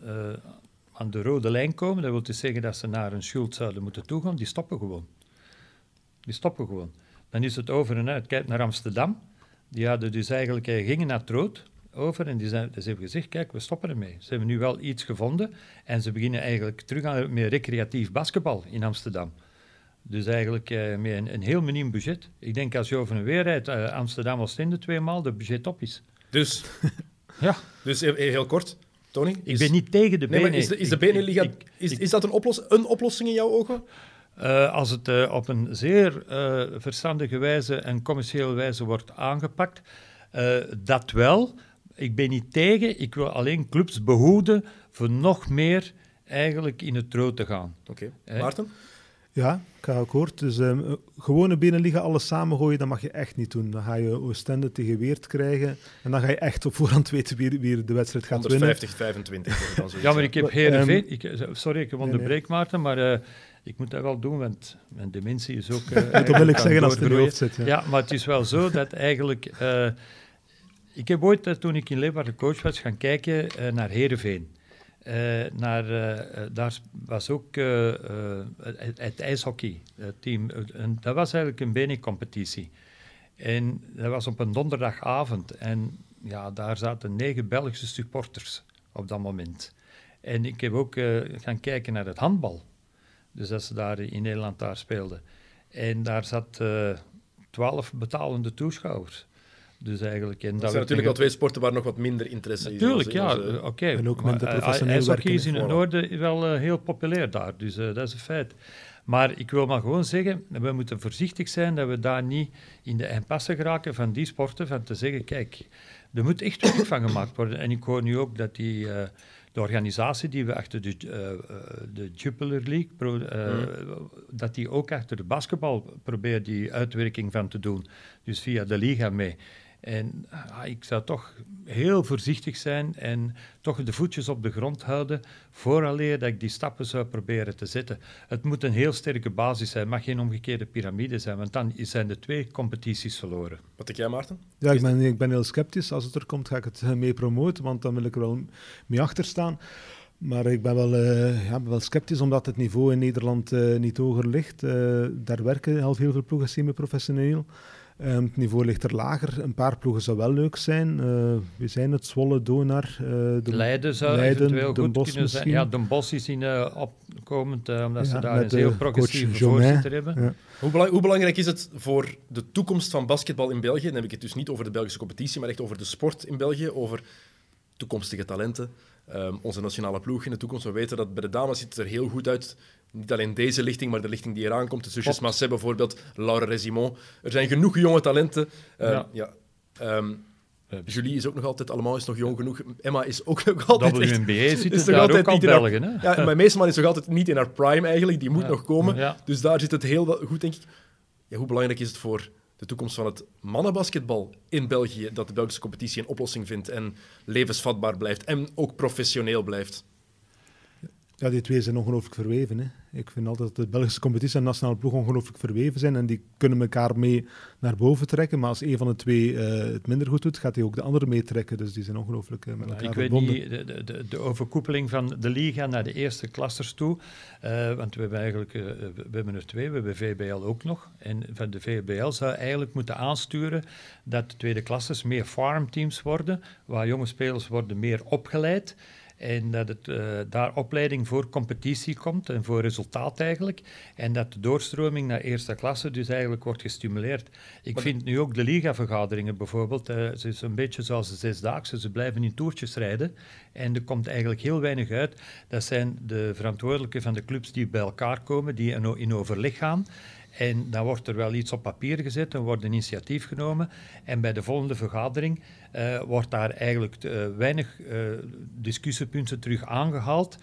aan de rode lijn komen, dat wil dus zeggen dat ze naar een schuld zouden moeten toegaan, die stoppen gewoon. Die stoppen gewoon. Dan is het over en uit. Kijk naar Amsterdam. Die hadden dus eigenlijk, eh, gingen naar het rood over en die zijn, dus hebben gezegd, kijk, we stoppen ermee. Ze hebben nu wel iets gevonden en ze beginnen eigenlijk terug aan, met recreatief basketbal in Amsterdam. Dus eigenlijk eh, met een, een, heel miniem budget. Ik denk als je over een weer rijdt, uh, Amsterdam was in de twee maal, de budget op is. Dus, ja. dus heel kort, Tony? Ik ben niet tegen de nee, benen. Is de, is de is, is dat een, oplos, een oplossing in jouw ogen? Uh, als het uh, op een zeer uh, verstandige wijze en commerciële wijze wordt aangepakt, dat wel. Ik ben niet tegen, ik wil alleen clubs behoeden voor nog meer eigenlijk in het rood te gaan. Oké, okay. Maarten? Ja, ik ga akkoord. Dus um, gewone binnenliggen, alles samengooien, dat mag je echt niet doen. Dan ga je Oostende tegen Weert krijgen en dan ga je echt op voorhand weten wie, wie de wedstrijd gaat 150, winnen. 25, Ja, maar ik heb Heerenveen... Um, ik, sorry, ik onderbreek nee, nee. Maarten, maar uh, ik moet dat wel doen, want mijn dementie is ook... Uh, dat wil ik zeggen als het in je hoofd zit. Ja. ja. maar het is wel zo dat eigenlijk... Uh, ik heb ooit, toen ik in Leeuwarden coach was, gaan kijken naar Heerenveen. Uh, naar, daar was ook het, het ijshockeyteam. En dat was eigenlijk een benencompetitie. En dat was op een donderdagavond. En ja, daar zaten negen Belgische supporters op dat moment. En ik heb ook gaan kijken naar het handbal. Dus dat ze daar in Nederland daar speelden. En daar zat twaalf betalende toeschouwers. Dus eigenlijk, en dat, dat zijn natuurlijk al twee sporten waar nog wat minder interesse is. Natuurlijk, ja, onze... oké. Okay. En ook minder professioneel ijshockey is in het noorden wel uh, heel populair daar, dus uh, dat is een feit. Maar ik wil maar gewoon zeggen, we moeten voorzichtig zijn dat we daar niet in de impasse geraken van die sporten, van te zeggen, kijk, er moet echt werk van gemaakt worden. En ik hoor nu ook dat die... De organisatie die we achter de, uh, de Jupiler League, pro, uh, mm. dat die ook achter de basketbal probeert die uitwerking van te doen. Dus via de liga mee. En ah, ik zou toch heel voorzichtig zijn en toch de voetjes op de grond houden vooraleer dat ik die stappen zou proberen te zetten. Het moet een heel sterke basis zijn, het mag geen omgekeerde piramide zijn, want dan zijn de twee competities verloren. Wat denk jij, Maarten? Ja, ik ben, ik ben heel sceptisch. Als het er komt, ga ik het mee promoten, want dan wil ik er wel mee achter staan. Maar ik ben wel, uh, ja, wel sceptisch omdat het niveau in Nederland uh, niet hoger ligt. Uh, daar werken al heel veel ploegen semi-professioneel. Um, het niveau ligt er lager. Een paar ploegen zou wel leuk zijn. Uh, we zijn het, Zwolle, Donar. Uh, de Leiden zou Leiden, eventueel goed Bos kunnen zijn. Ja, Den Bosch is in uh, opkomend, omdat ja, ze daar een heel progressieve voorzitter hebben. Ja. Hoe, belang, hoe, belangrijk is het voor de toekomst van basketbal in België? Dan heb ik het dus niet over de Belgische competitie, maar echt over de sport in België, over toekomstige talenten. Um, onze nationale ploeg in de toekomst. We weten dat bij de dames ziet het er heel goed uit niet alleen deze lichting, maar de lichting die eraan komt. De zusjes Masset bijvoorbeeld, Laura Resimon. Er zijn genoeg jonge talenten. Uh, ja. ja. Um, Julie is ook nog altijd, allemaal is nog jong genoeg. Emma is ook nog altijd... WNBA echt, zit is daar altijd ook al Belgen, hè? Ja, maar Meesman is nog altijd niet in haar prime eigenlijk. Die moet nog komen. Ja. Dus daar zit het heel goed, denk ik. Ja, hoe belangrijk is het voor de toekomst van het mannenbasketbal in België dat de Belgische competitie een oplossing vindt en levensvatbaar blijft en ook professioneel blijft? Ja, die twee zijn ongelooflijk verweven. Hè. Ik vind altijd dat de Belgische competitie en de nationale ploeg ongelooflijk verweven zijn en die kunnen elkaar mee naar boven trekken. Maar als een van de twee uh, het minder goed doet, gaat hij ook de andere meetrekken. Dus die zijn ongelooflijk uh, met elkaar Ik verbonden. weet niet, de, de, de, overkoepeling van de liga naar de eerste klassers toe. Uh, want we hebben eigenlijk, we hebben er twee, we hebben VBL ook nog. En van de VBL zou eigenlijk moeten aansturen dat de tweede klassers meer farmteams worden, waar jonge spelers worden meer opgeleid. En dat het, uh, daar opleiding voor competitie komt en voor resultaat eigenlijk. En dat de doorstroming naar eerste klasse dus eigenlijk wordt gestimuleerd. Ik maar vind nu ook de ligavergaderingen bijvoorbeeld, uh, het is een beetje zoals de zesdaagse, ze blijven in toertjes rijden. En er komt eigenlijk heel weinig uit. Dat zijn de verantwoordelijken van de clubs die bij elkaar komen, die in overleg gaan. En dan wordt er wel iets op papier gezet, en wordt een initiatief genomen. En bij de volgende vergadering uh, wordt daar eigenlijk uh, weinig uh, discussiepunten terug aangehaald.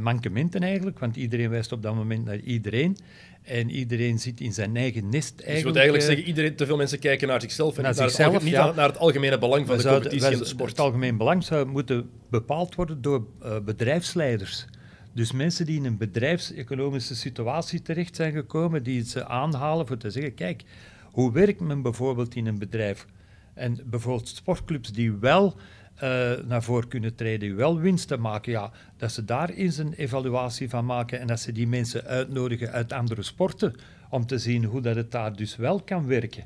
mankementen eigenlijk, want iedereen wijst op dat moment naar iedereen. En iedereen zit in zijn eigen nest eigenlijk. Dus je wilt eigenlijk zeggen, iedereen, te veel mensen kijken naar zichzelf en naar niet, zichzelf, naar, het, niet ja. naar, het algemene belang van de competitie en de sport. Het algemeen belang zou moeten bepaald worden door bedrijfsleiders. Dus mensen die in een bedrijfseconomische situatie terecht zijn gekomen, die ze aanhalen voor te zeggen, kijk, hoe werkt men bijvoorbeeld in een bedrijf? En bijvoorbeeld sportclubs die wel uh, naar voren kunnen treden, die wel winsten maken, ja, dat ze daar eens een evaluatie van maken en dat ze die mensen uitnodigen uit andere sporten om te zien hoe dat het daar dus wel kan werken.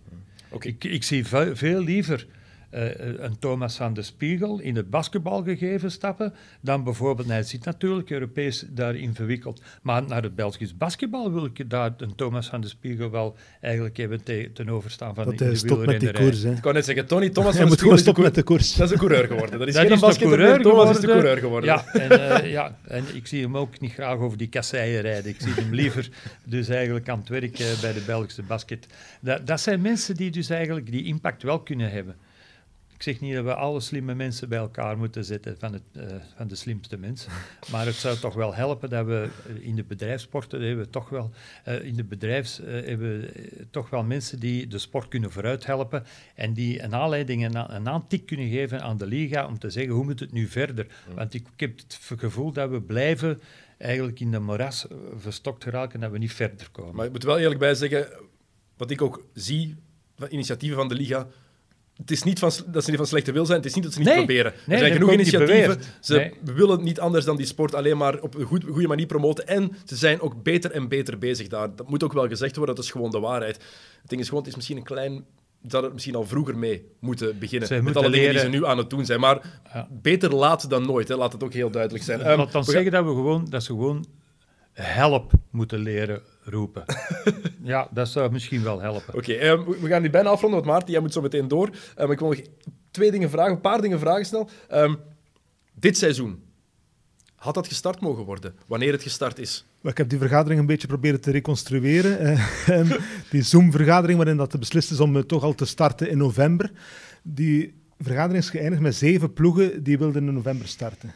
Okay. Ik, ik zie veel liever een Thomas van de Spiegel in het basketbalgegeven stappen, dan bijvoorbeeld, hij zit natuurlijk Europees daarin verwikkeld, maar naar het Belgisch basketbal wil ik daar een Thomas van de Spiegel wel eigenlijk even te, ten overstaan van dat, de, de stopt met die koers. Hè. Ik kan net zeggen, Tony Thomas van de Spiegel stoppen met de koers. Dat is een coureur geworden. Dat is dat geen basketballer, Thomas is de coureur geworden. Ja en, uh, ja, en ik zie hem ook niet graag over die kasseien rijden. Ik zie hem liever dus eigenlijk aan het werk uh, bij de Belgische basket. Dat, dat zijn mensen die dus eigenlijk die impact wel kunnen hebben. Ik zeg niet dat we alle slimme mensen bij elkaar moeten zetten van, het, uh, van de slimste mensen. Maar het zou toch wel helpen dat we in de bedrijfssporten hebben toch wel uh, in de bedrijfs uh, hebben toch wel mensen die de sport kunnen vooruit helpen en die een aanleiding en een aantik kunnen geven aan de liga om te zeggen hoe moet het nu verder. Want ik, ik heb het gevoel dat we blijven eigenlijk in de moras verstokt geraken en dat we niet verder komen. Maar ik moet wel eerlijk bij zeggen, wat ik ook zie van initiatieven van de liga het is niet van, dat ze niet van slechte wil zijn, het is niet dat ze niet proberen. Nee, er zijn genoeg initiatieven. Ze willen niet anders dan die sport alleen maar op een goed, goede manier promoten. En ze zijn ook beter en beter bezig daar. Dat moet ook wel gezegd worden, dat is gewoon de waarheid. Het ding is gewoon, het is misschien een klein... Dat het misschien al vroeger mee moeten beginnen. met alle dingen die ze nu aan het doen zijn. Maar beter laat dan nooit, hè. laat het ook heel duidelijk zijn. Laat um, dan zeggen dat, we gewoon, dat ze gewoon help moeten leren roepen. ja, dat zou misschien wel helpen. Oké, ehm, we gaan die bijna afronden, want Maarten, jij moet zo meteen door. Um, ik wil nog twee dingen vragen, een paar dingen vragen snel. Um, dit seizoen, had dat gestart mogen worden? Wanneer het gestart is? Ik heb die vergadering een beetje proberen te reconstrueren. Uh, die Zoom-vergadering waarin dat beslist is om toch al te starten in november. Die vergadering is geëindigd met zeven ploegen die wilden in november starten.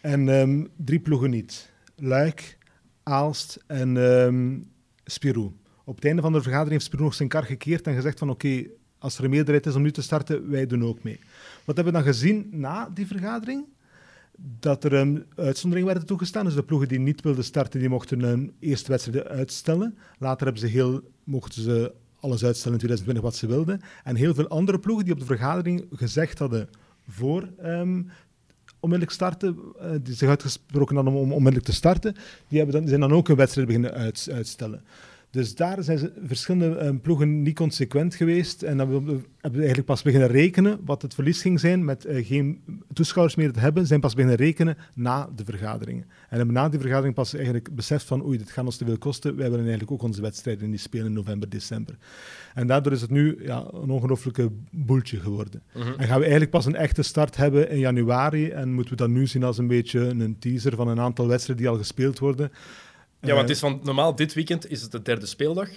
En drie ploegen niet. Luik, Aalst en um, Spirou. Op het einde van de vergadering heeft Spirou nog zijn kar gekeerd en gezegd van oké, als er een meerderheid is om nu te starten, wij doen ook mee. Wat hebben we dan gezien na die vergadering? Dat er um, uitzonderingen werden toegestaan. Dus de ploegen die niet wilden starten, die mochten een eerste wedstrijd uitstellen. Later hebben ze heel, mochten ze alles uitstellen in 2020 wat ze wilden. En heel veel andere ploegen die op de vergadering gezegd hadden voor onmiddellijk starten, uh, die zich uitgesproken hadden om onmiddellijk te starten, die, hebben dan, zijn dan ook een wedstrijd beginnen uit, uitstellen. Dus daar zijn ze, verschillende um, ploegen niet consequent geweest. En dan hebben we eigenlijk pas beginnen rekenen wat het verlies ging zijn met uh, geen toeschouwers meer te hebben. Zijn pas beginnen rekenen na de vergaderingen. En hebben na die vergadering pas eigenlijk beseft van oei, dit gaat ons te veel kosten. Wij willen eigenlijk ook onze wedstrijden die spelen in november, december. En daardoor is het nu ja, een ongelooflijke boeltje geworden. Mhm. En gaan we eigenlijk pas een echte start hebben in januari. En moeten we dat nu zien als een beetje een teaser van een aantal wedstrijden die al gespeeld worden. Ja, want het is van, normaal dit weekend is het de derde speeldag.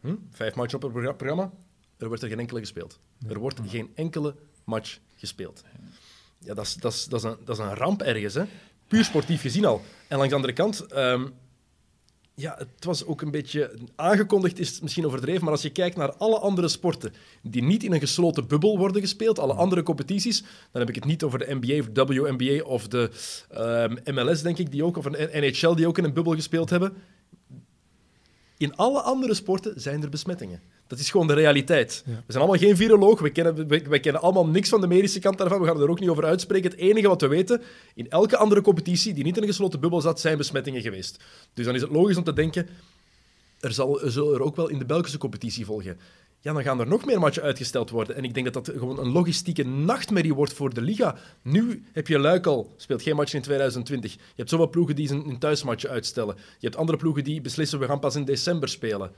Hm? Vijf matchen op het programma. Er wordt er geen enkele gespeeld. Er wordt geen enkele match gespeeld. Ja, dat is, dat is, dat is, een, dat is een ramp ergens, hè? Puur sportief gezien al. En langs de andere kant, um, ja, het was ook een beetje aangekondigd, is het misschien overdreven, maar als je kijkt naar alle andere sporten die niet in een gesloten bubbel worden gespeeld, alle andere competities, dan heb ik het niet over de NBA of WNBA of de MLS, denk ik, die ook, of een NHL die ook in een bubbel gespeeld hebben. In alle andere sporten zijn er besmettingen. Dat is gewoon de realiteit. We zijn allemaal geen viroloog, we kennen, we, kennen allemaal niks van de medische kant daarvan, we gaan er ook niet over uitspreken. Het enige wat we weten, in elke andere competitie die niet in een gesloten bubbel zat, zijn besmettingen geweest. Dus dan is het logisch om te denken, er, zal, er zullen er ook wel in de Belgische competitie volgen. Ja, dan gaan er nog meer matchen uitgesteld worden. En ik denk dat dat gewoon een logistieke nachtmerrie wordt voor de Liga. Nu heb je Luik al, speelt geen match in 2020. Je hebt zoveel ploegen die zijn thuismatchen uitstellen. Je hebt andere ploegen die beslissen, we gaan pas in december spelen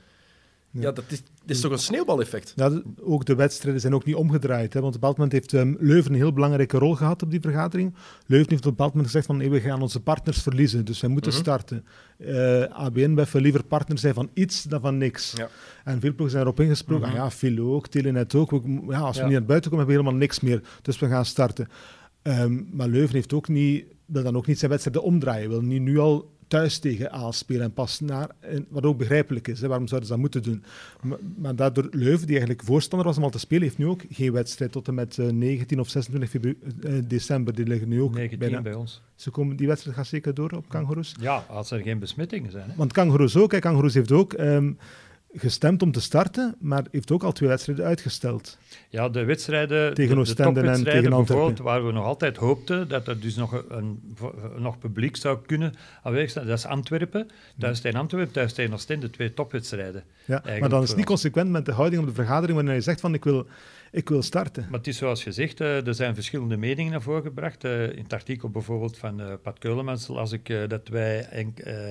Ja, dat is, dat is toch een sneeuwbaleffect? Ja, ook de wedstrijden zijn ook niet omgedraaid. Hè, want op een bepaald moment heeft ehm, Leuven een heel belangrijke rol gehad op die vergadering. Leuven heeft op een bepaald moment gezegd van we gaan onze partners verliezen, dus wij moeten Mhm. starten. Eh ABN bij veel liever partner zijn van iets dan van niks. Ja. En veel ploegen zijn erop ingesproken. Ah ja, Philo ook, Telenet ook. We- ja, als we niet naar buiten komen, hebben we helemaal niks meer. Dus we gaan starten. Ehm, maar Leuven heeft ook niet, wil dan ook niet zijn wedstrijden omdraaien. Wil niet nu al thuis tegen Aal spelen en pas naar, en wat ook begrijpelijk is. Hè, waarom zouden ze dat moeten doen? Maar, maar daardoor Leuven, die eigenlijk voorstander was om al te spelen, heeft nu ook geen wedstrijd tot en met eh, 19 of 26 febru- eh, december. Die liggen nu ook 19 bijna. bij ons. Ze komen, die wedstrijd gaat zeker door op Kangaroos. Ja, als er geen besmettingen zijn. Hè. Want Kangaroos ook. Hè. Kangaroos heeft ook ehm, gestemd om te starten, maar heeft ook al twee wedstrijden uitgesteld. Ja, de wedstrijden, Tegen de, de Oostende en tegen Antwerpen. waar we nog altijd hoopten dat er dus nog, een, nog publiek zou kunnen aanwezig zijn, dat is Antwerpen. Thuis tegen Antwerpen, thuis tegen Oostende, twee topwedstrijden. Ja, maar dan is het niet ons. consequent met de houding op de vergadering wanneer je zegt van ik wil, ik wil starten. Maar het is zoals gezegd, eh, er zijn verschillende meningen naar voren gebracht. Eh, in het artikel bijvoorbeeld van eh, Pat Keulemans las ik dat wij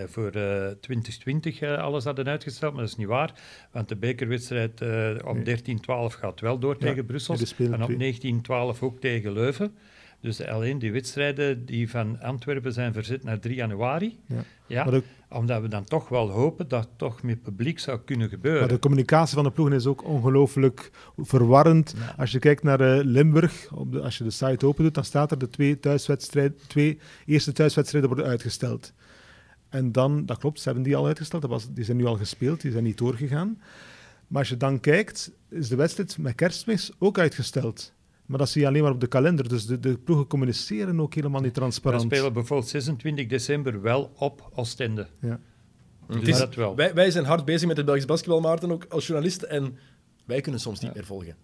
voor eh, 2020 eh, alles hadden uitgesteld, maar dat is niet waar. Want de bekerwedstrijd op Nee. 13-12 gaat wel door Ja, tegen Brussel. En op twee. 19-12 ook tegen Leuven. Dus alleen die wedstrijden die van Antwerpen zijn verzet naar 3 januari. Ja. Ja, omdat we dan toch wel hopen dat het toch met publiek zou kunnen gebeuren. maar de communicatie van de ploegen is ook ongelooflijk verwarrend. Ja. Als je kijkt naar eh, Limburg, op de, als je de site open doet, dan staat er de twee, thuiswedstrijden, twee eerste thuiswedstrijden worden uitgesteld. En dan, dat klopt, ze hebben die al uitgesteld, dat was, die zijn nu al gespeeld, die zijn niet doorgegaan. Maar als je dan kijkt, is de wedstrijd met kerstmis ook uitgesteld. Maar dat zie je alleen maar op de kalender, dus de, de ploegen communiceren ook helemaal niet we transparant. spelen bijvoorbeeld 26 december wel op Oostende. Ja. Dus Het is- dat wel. Wij, wij zijn hard bezig met het Belgisch basketbal, Maarten, ook als journalist. En wij kunnen soms niet meer volgen.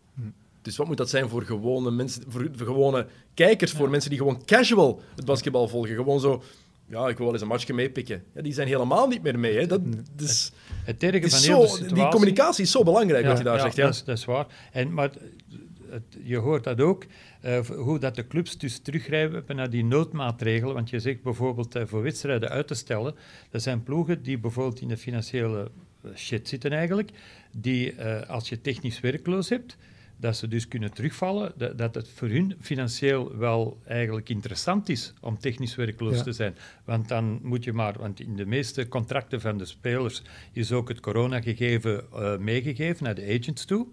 Dus wat moet dat zijn voor gewone mensen, voor, voor gewone kijkers, voor mensen die gewoon casual het basketbal volgen? Gewoon zo, ja, ik wil wel eens een matchje meepikken. Ja, die zijn helemaal niet meer mee. Hè. Dat, dus, Het erge het van is heel de zo, situatie... die communicatie is zo belangrijk, wat je daar ja, zegt. Ja. Dat, is, dat is waar. En, maar het, je hoort dat ook, eh, hoe dat de clubs dus teruggrijpen naar die noodmaatregelen. Want je zegt bijvoorbeeld eh, voor wedstrijden uit te stellen. Er zijn ploegen die bijvoorbeeld in de financiële eh, shit zitten eigenlijk. Die als je technisch werkloos hebt, dat ze dus kunnen terugvallen. Dat, dat het voor hun financieel wel eigenlijk interessant is om technisch werkloos Ja. te zijn. Want dan moet je maar, want in de meeste contracten van de spelers is ook het coronagegeven eh meegegeven naar de agents toe.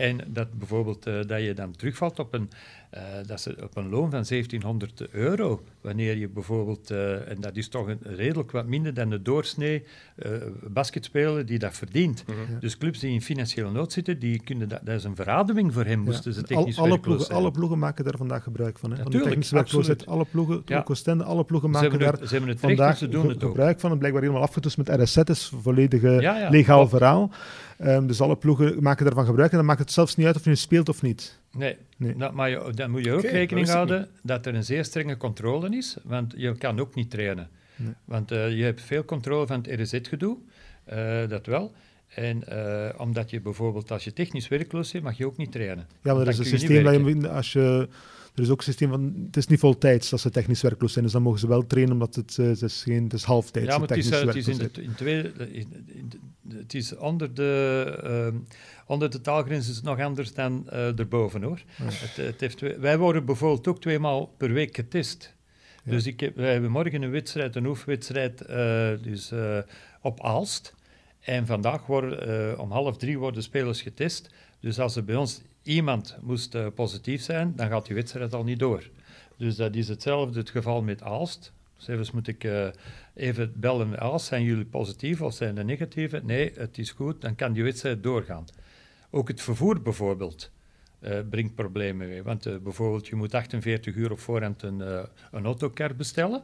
En dat bijvoorbeeld eh, dat je dan terugvalt op een, eh, dat ze op een loon van 1700 euro. Wanneer je bijvoorbeeld, eh, en dat is toch een, redelijk wat minder dan de doorsnee eh basketspeler die dat verdient. Dus clubs die in financiële nood zitten, die kunnen dat, dat is een verademing voor hem, moesten ze Al- technisch alle, werkloos ploegen, zijn. alle ploegen maken daar vandaag gebruik van. Hè? van Natuurlijk, absoluut. Alle ploegen, Ja. Oostende, alle ploegen ze, maken hebben daar het, ze hebben het recht vandaag en ze doen ge- het ook. gebruik van. Het blijkbaar helemaal afgetoetst met RSZ, is een volledig Ja, legaal verhaal. Ehm, dus alle ploegen maken daarvan gebruik en dan maakt het zelfs niet uit of je speelt of niet. Nee, Nee. Maar je, dan moet je ook rekening houden dat er een zeer strenge controle is, want je kan ook niet trainen. Nee. Want eh, je hebt veel controle van het RZ-gedoe, eh, dat wel. En eh, omdat je bijvoorbeeld, als je technisch werkloos bent, mag je ook niet trainen. Ja, maar Want er is een systeem dat werken. je, als je... Er is ook een systeem van... Het is niet voltijds dat ze technisch werkloos zijn, dus dan mogen ze wel trainen, omdat het, het is, geen, het is halftijds. Ja, maar het is, technische het is in werkloosheid. de, in tweede, in, in de- het is onder de, ehm, onder de taalgrens is het nog anders dan eh erboven hoor. Het, het heeft, wij worden bijvoorbeeld ook tweemaal per week getest. Ja. Dus ik heb, wij hebben morgen een wedstrijd, een oefenwedstrijd, eh, dus, eh, op Aalst. En vandaag worden, eh, om half drie worden spelers getest. Dus als er bij ons iemand moest eh, positief zijn, dan gaat die wedstrijd al niet door. Dus dat is hetzelfde het geval met Aalst. Zelfs moet ik eh, even bellen met Aalst. Zijn jullie positief of zijn er negatieve? Nee, het is goed, dan kan die wedstrijd doorgaan. Ook het vervoer bijvoorbeeld eh, brengt problemen mee. Want eh, bijvoorbeeld, je moet 48 uur op voorhand een, eh, een autocar bestellen.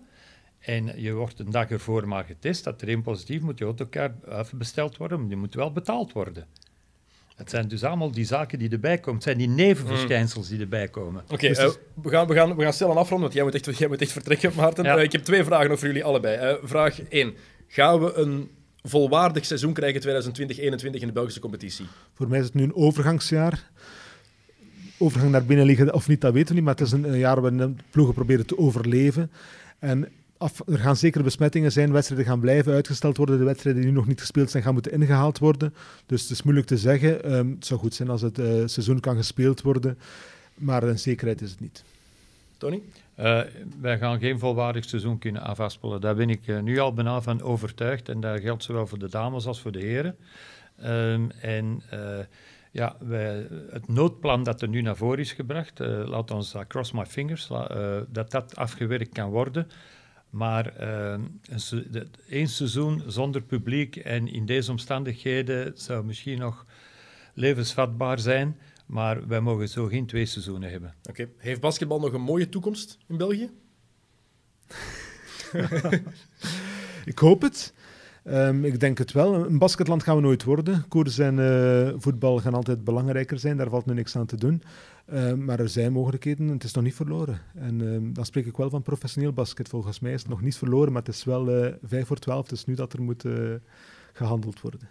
En je wordt een dag ervoor maar getest. Dat er één positief moet je autocar afbesteld worden, maar die moet wel betaald worden. Het zijn dus allemaal die zaken die erbij komen. Het zijn die nevenverschijnsels die erbij komen. Oké, Dus we, gaan, we, gaan, we gaan snel aan afronden, want jij moet echt, jij moet echt vertrekken, Maarten. Ja. Ik heb twee vragen voor jullie allebei. Vraag 1. Gaan we een volwaardig seizoen krijgen 2020-2021 in de Belgische competitie? Voor mij is het nu een overgangsjaar. Overgang naar binnenliggen of niet, dat weten we niet. Maar het is een, een jaar waarin de ploegen proberen te overleven. En af, er gaan zeker besmettingen zijn, wedstrijden gaan blijven uitgesteld worden, de wedstrijden die nu nog niet gespeeld zijn gaan moeten ingehaald worden. Dus het is moeilijk te zeggen. Ehm, het zou goed zijn als het uh, seizoen kan gespeeld worden, maar een zekerheid is het niet. Tony? Uh, wij gaan geen volwaardig seizoen kunnen afspelen. Daar ben ik uh, nu al bijna van overtuigd. En dat geldt zowel voor de dames als voor de heren. Um, en uh, ja, het noodplan dat er nu naar voren is gebracht, laat ons uh, cross my fingers, dat dat afgewerkt kan worden. Maar één seizoen zonder publiek en in deze omstandigheden zou misschien nog levensvatbaar zijn. Maar wij mogen zo geen twee seizoenen hebben. Oké. Heeft basketbal nog een mooie toekomst in België? ik hoop het. Um, ik denk het wel. Een basketland gaan we nooit worden. Koers en uh, voetbal gaan altijd belangrijker zijn. Daar valt nu niks aan te doen. Um, maar er zijn mogelijkheden. Het is nog niet verloren. En um, dan spreek ik wel van professioneel basket. Volgens mij is het nog niet verloren, maar het is wel uh, 5 voor 12. Het is nu dat er moet uh, gehandeld worden.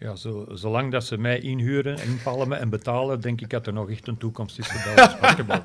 Ja, zo, zolang dat ze mij inhuren, inpalmen en betalen, denk ik dat er nog echt een toekomst is voor Belgisch basketbal.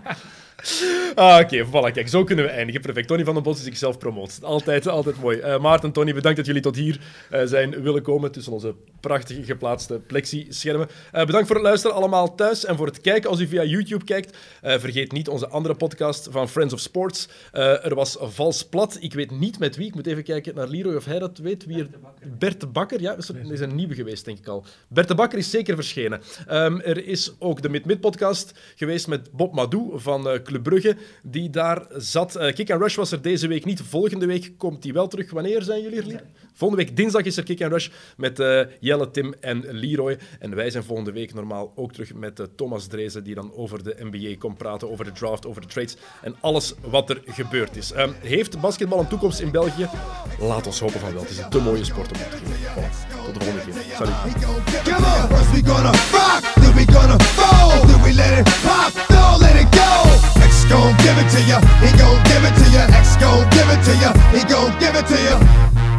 Ah, Oké, okay, voilà, kijk, zo kunnen we eindigen. Perfect. Tony van den Bos is zichzelf promoot. Altijd, altijd mooi. Uh, Maarten, Tony, bedankt dat jullie tot hier uh, zijn willen komen tussen onze prachtige geplaatste plexi-schermen. Uh, bedankt voor het luisteren allemaal thuis en voor het kijken als u via YouTube kijkt. vergeet niet onze andere podcast van Friends of Sports. er was Vals Plat. Ik weet niet met wie. Ik moet even kijken naar Leroy of hij dat weet. Wie er... Bert de Bakker. Ja, dat is een nieuwe geweest, denk ik al. Bert de Bakker is zeker verschenen. Um, er is ook de Mid-Mid-podcast geweest met Bob Madou van Club Brugge, die daar zat. Uh, Kick and Rush was er deze week niet. Volgende week komt hij wel terug. Wanneer zijn jullie er? Volgende week dinsdag is er Kick and Rush met uh, Jelle, Tim en Leroy. En wij zijn volgende week normaal ook terug met Thomas Drezen, die dan over de NBA komt praten, over de draft, over de trades en alles wat er gebeurd is. Um, heeft basketbal een toekomst in België? Laat ons hopen van wel. Het is een te mooie sport om op te geven. Voilà. Tot de volgende keer. Salut. First we gonna rock, then we gonna fold, then we let it pop, don't let it go. X gon' give it to ya, he gon' give it to ya. X gon' give it to ya, he gon' give it to ya.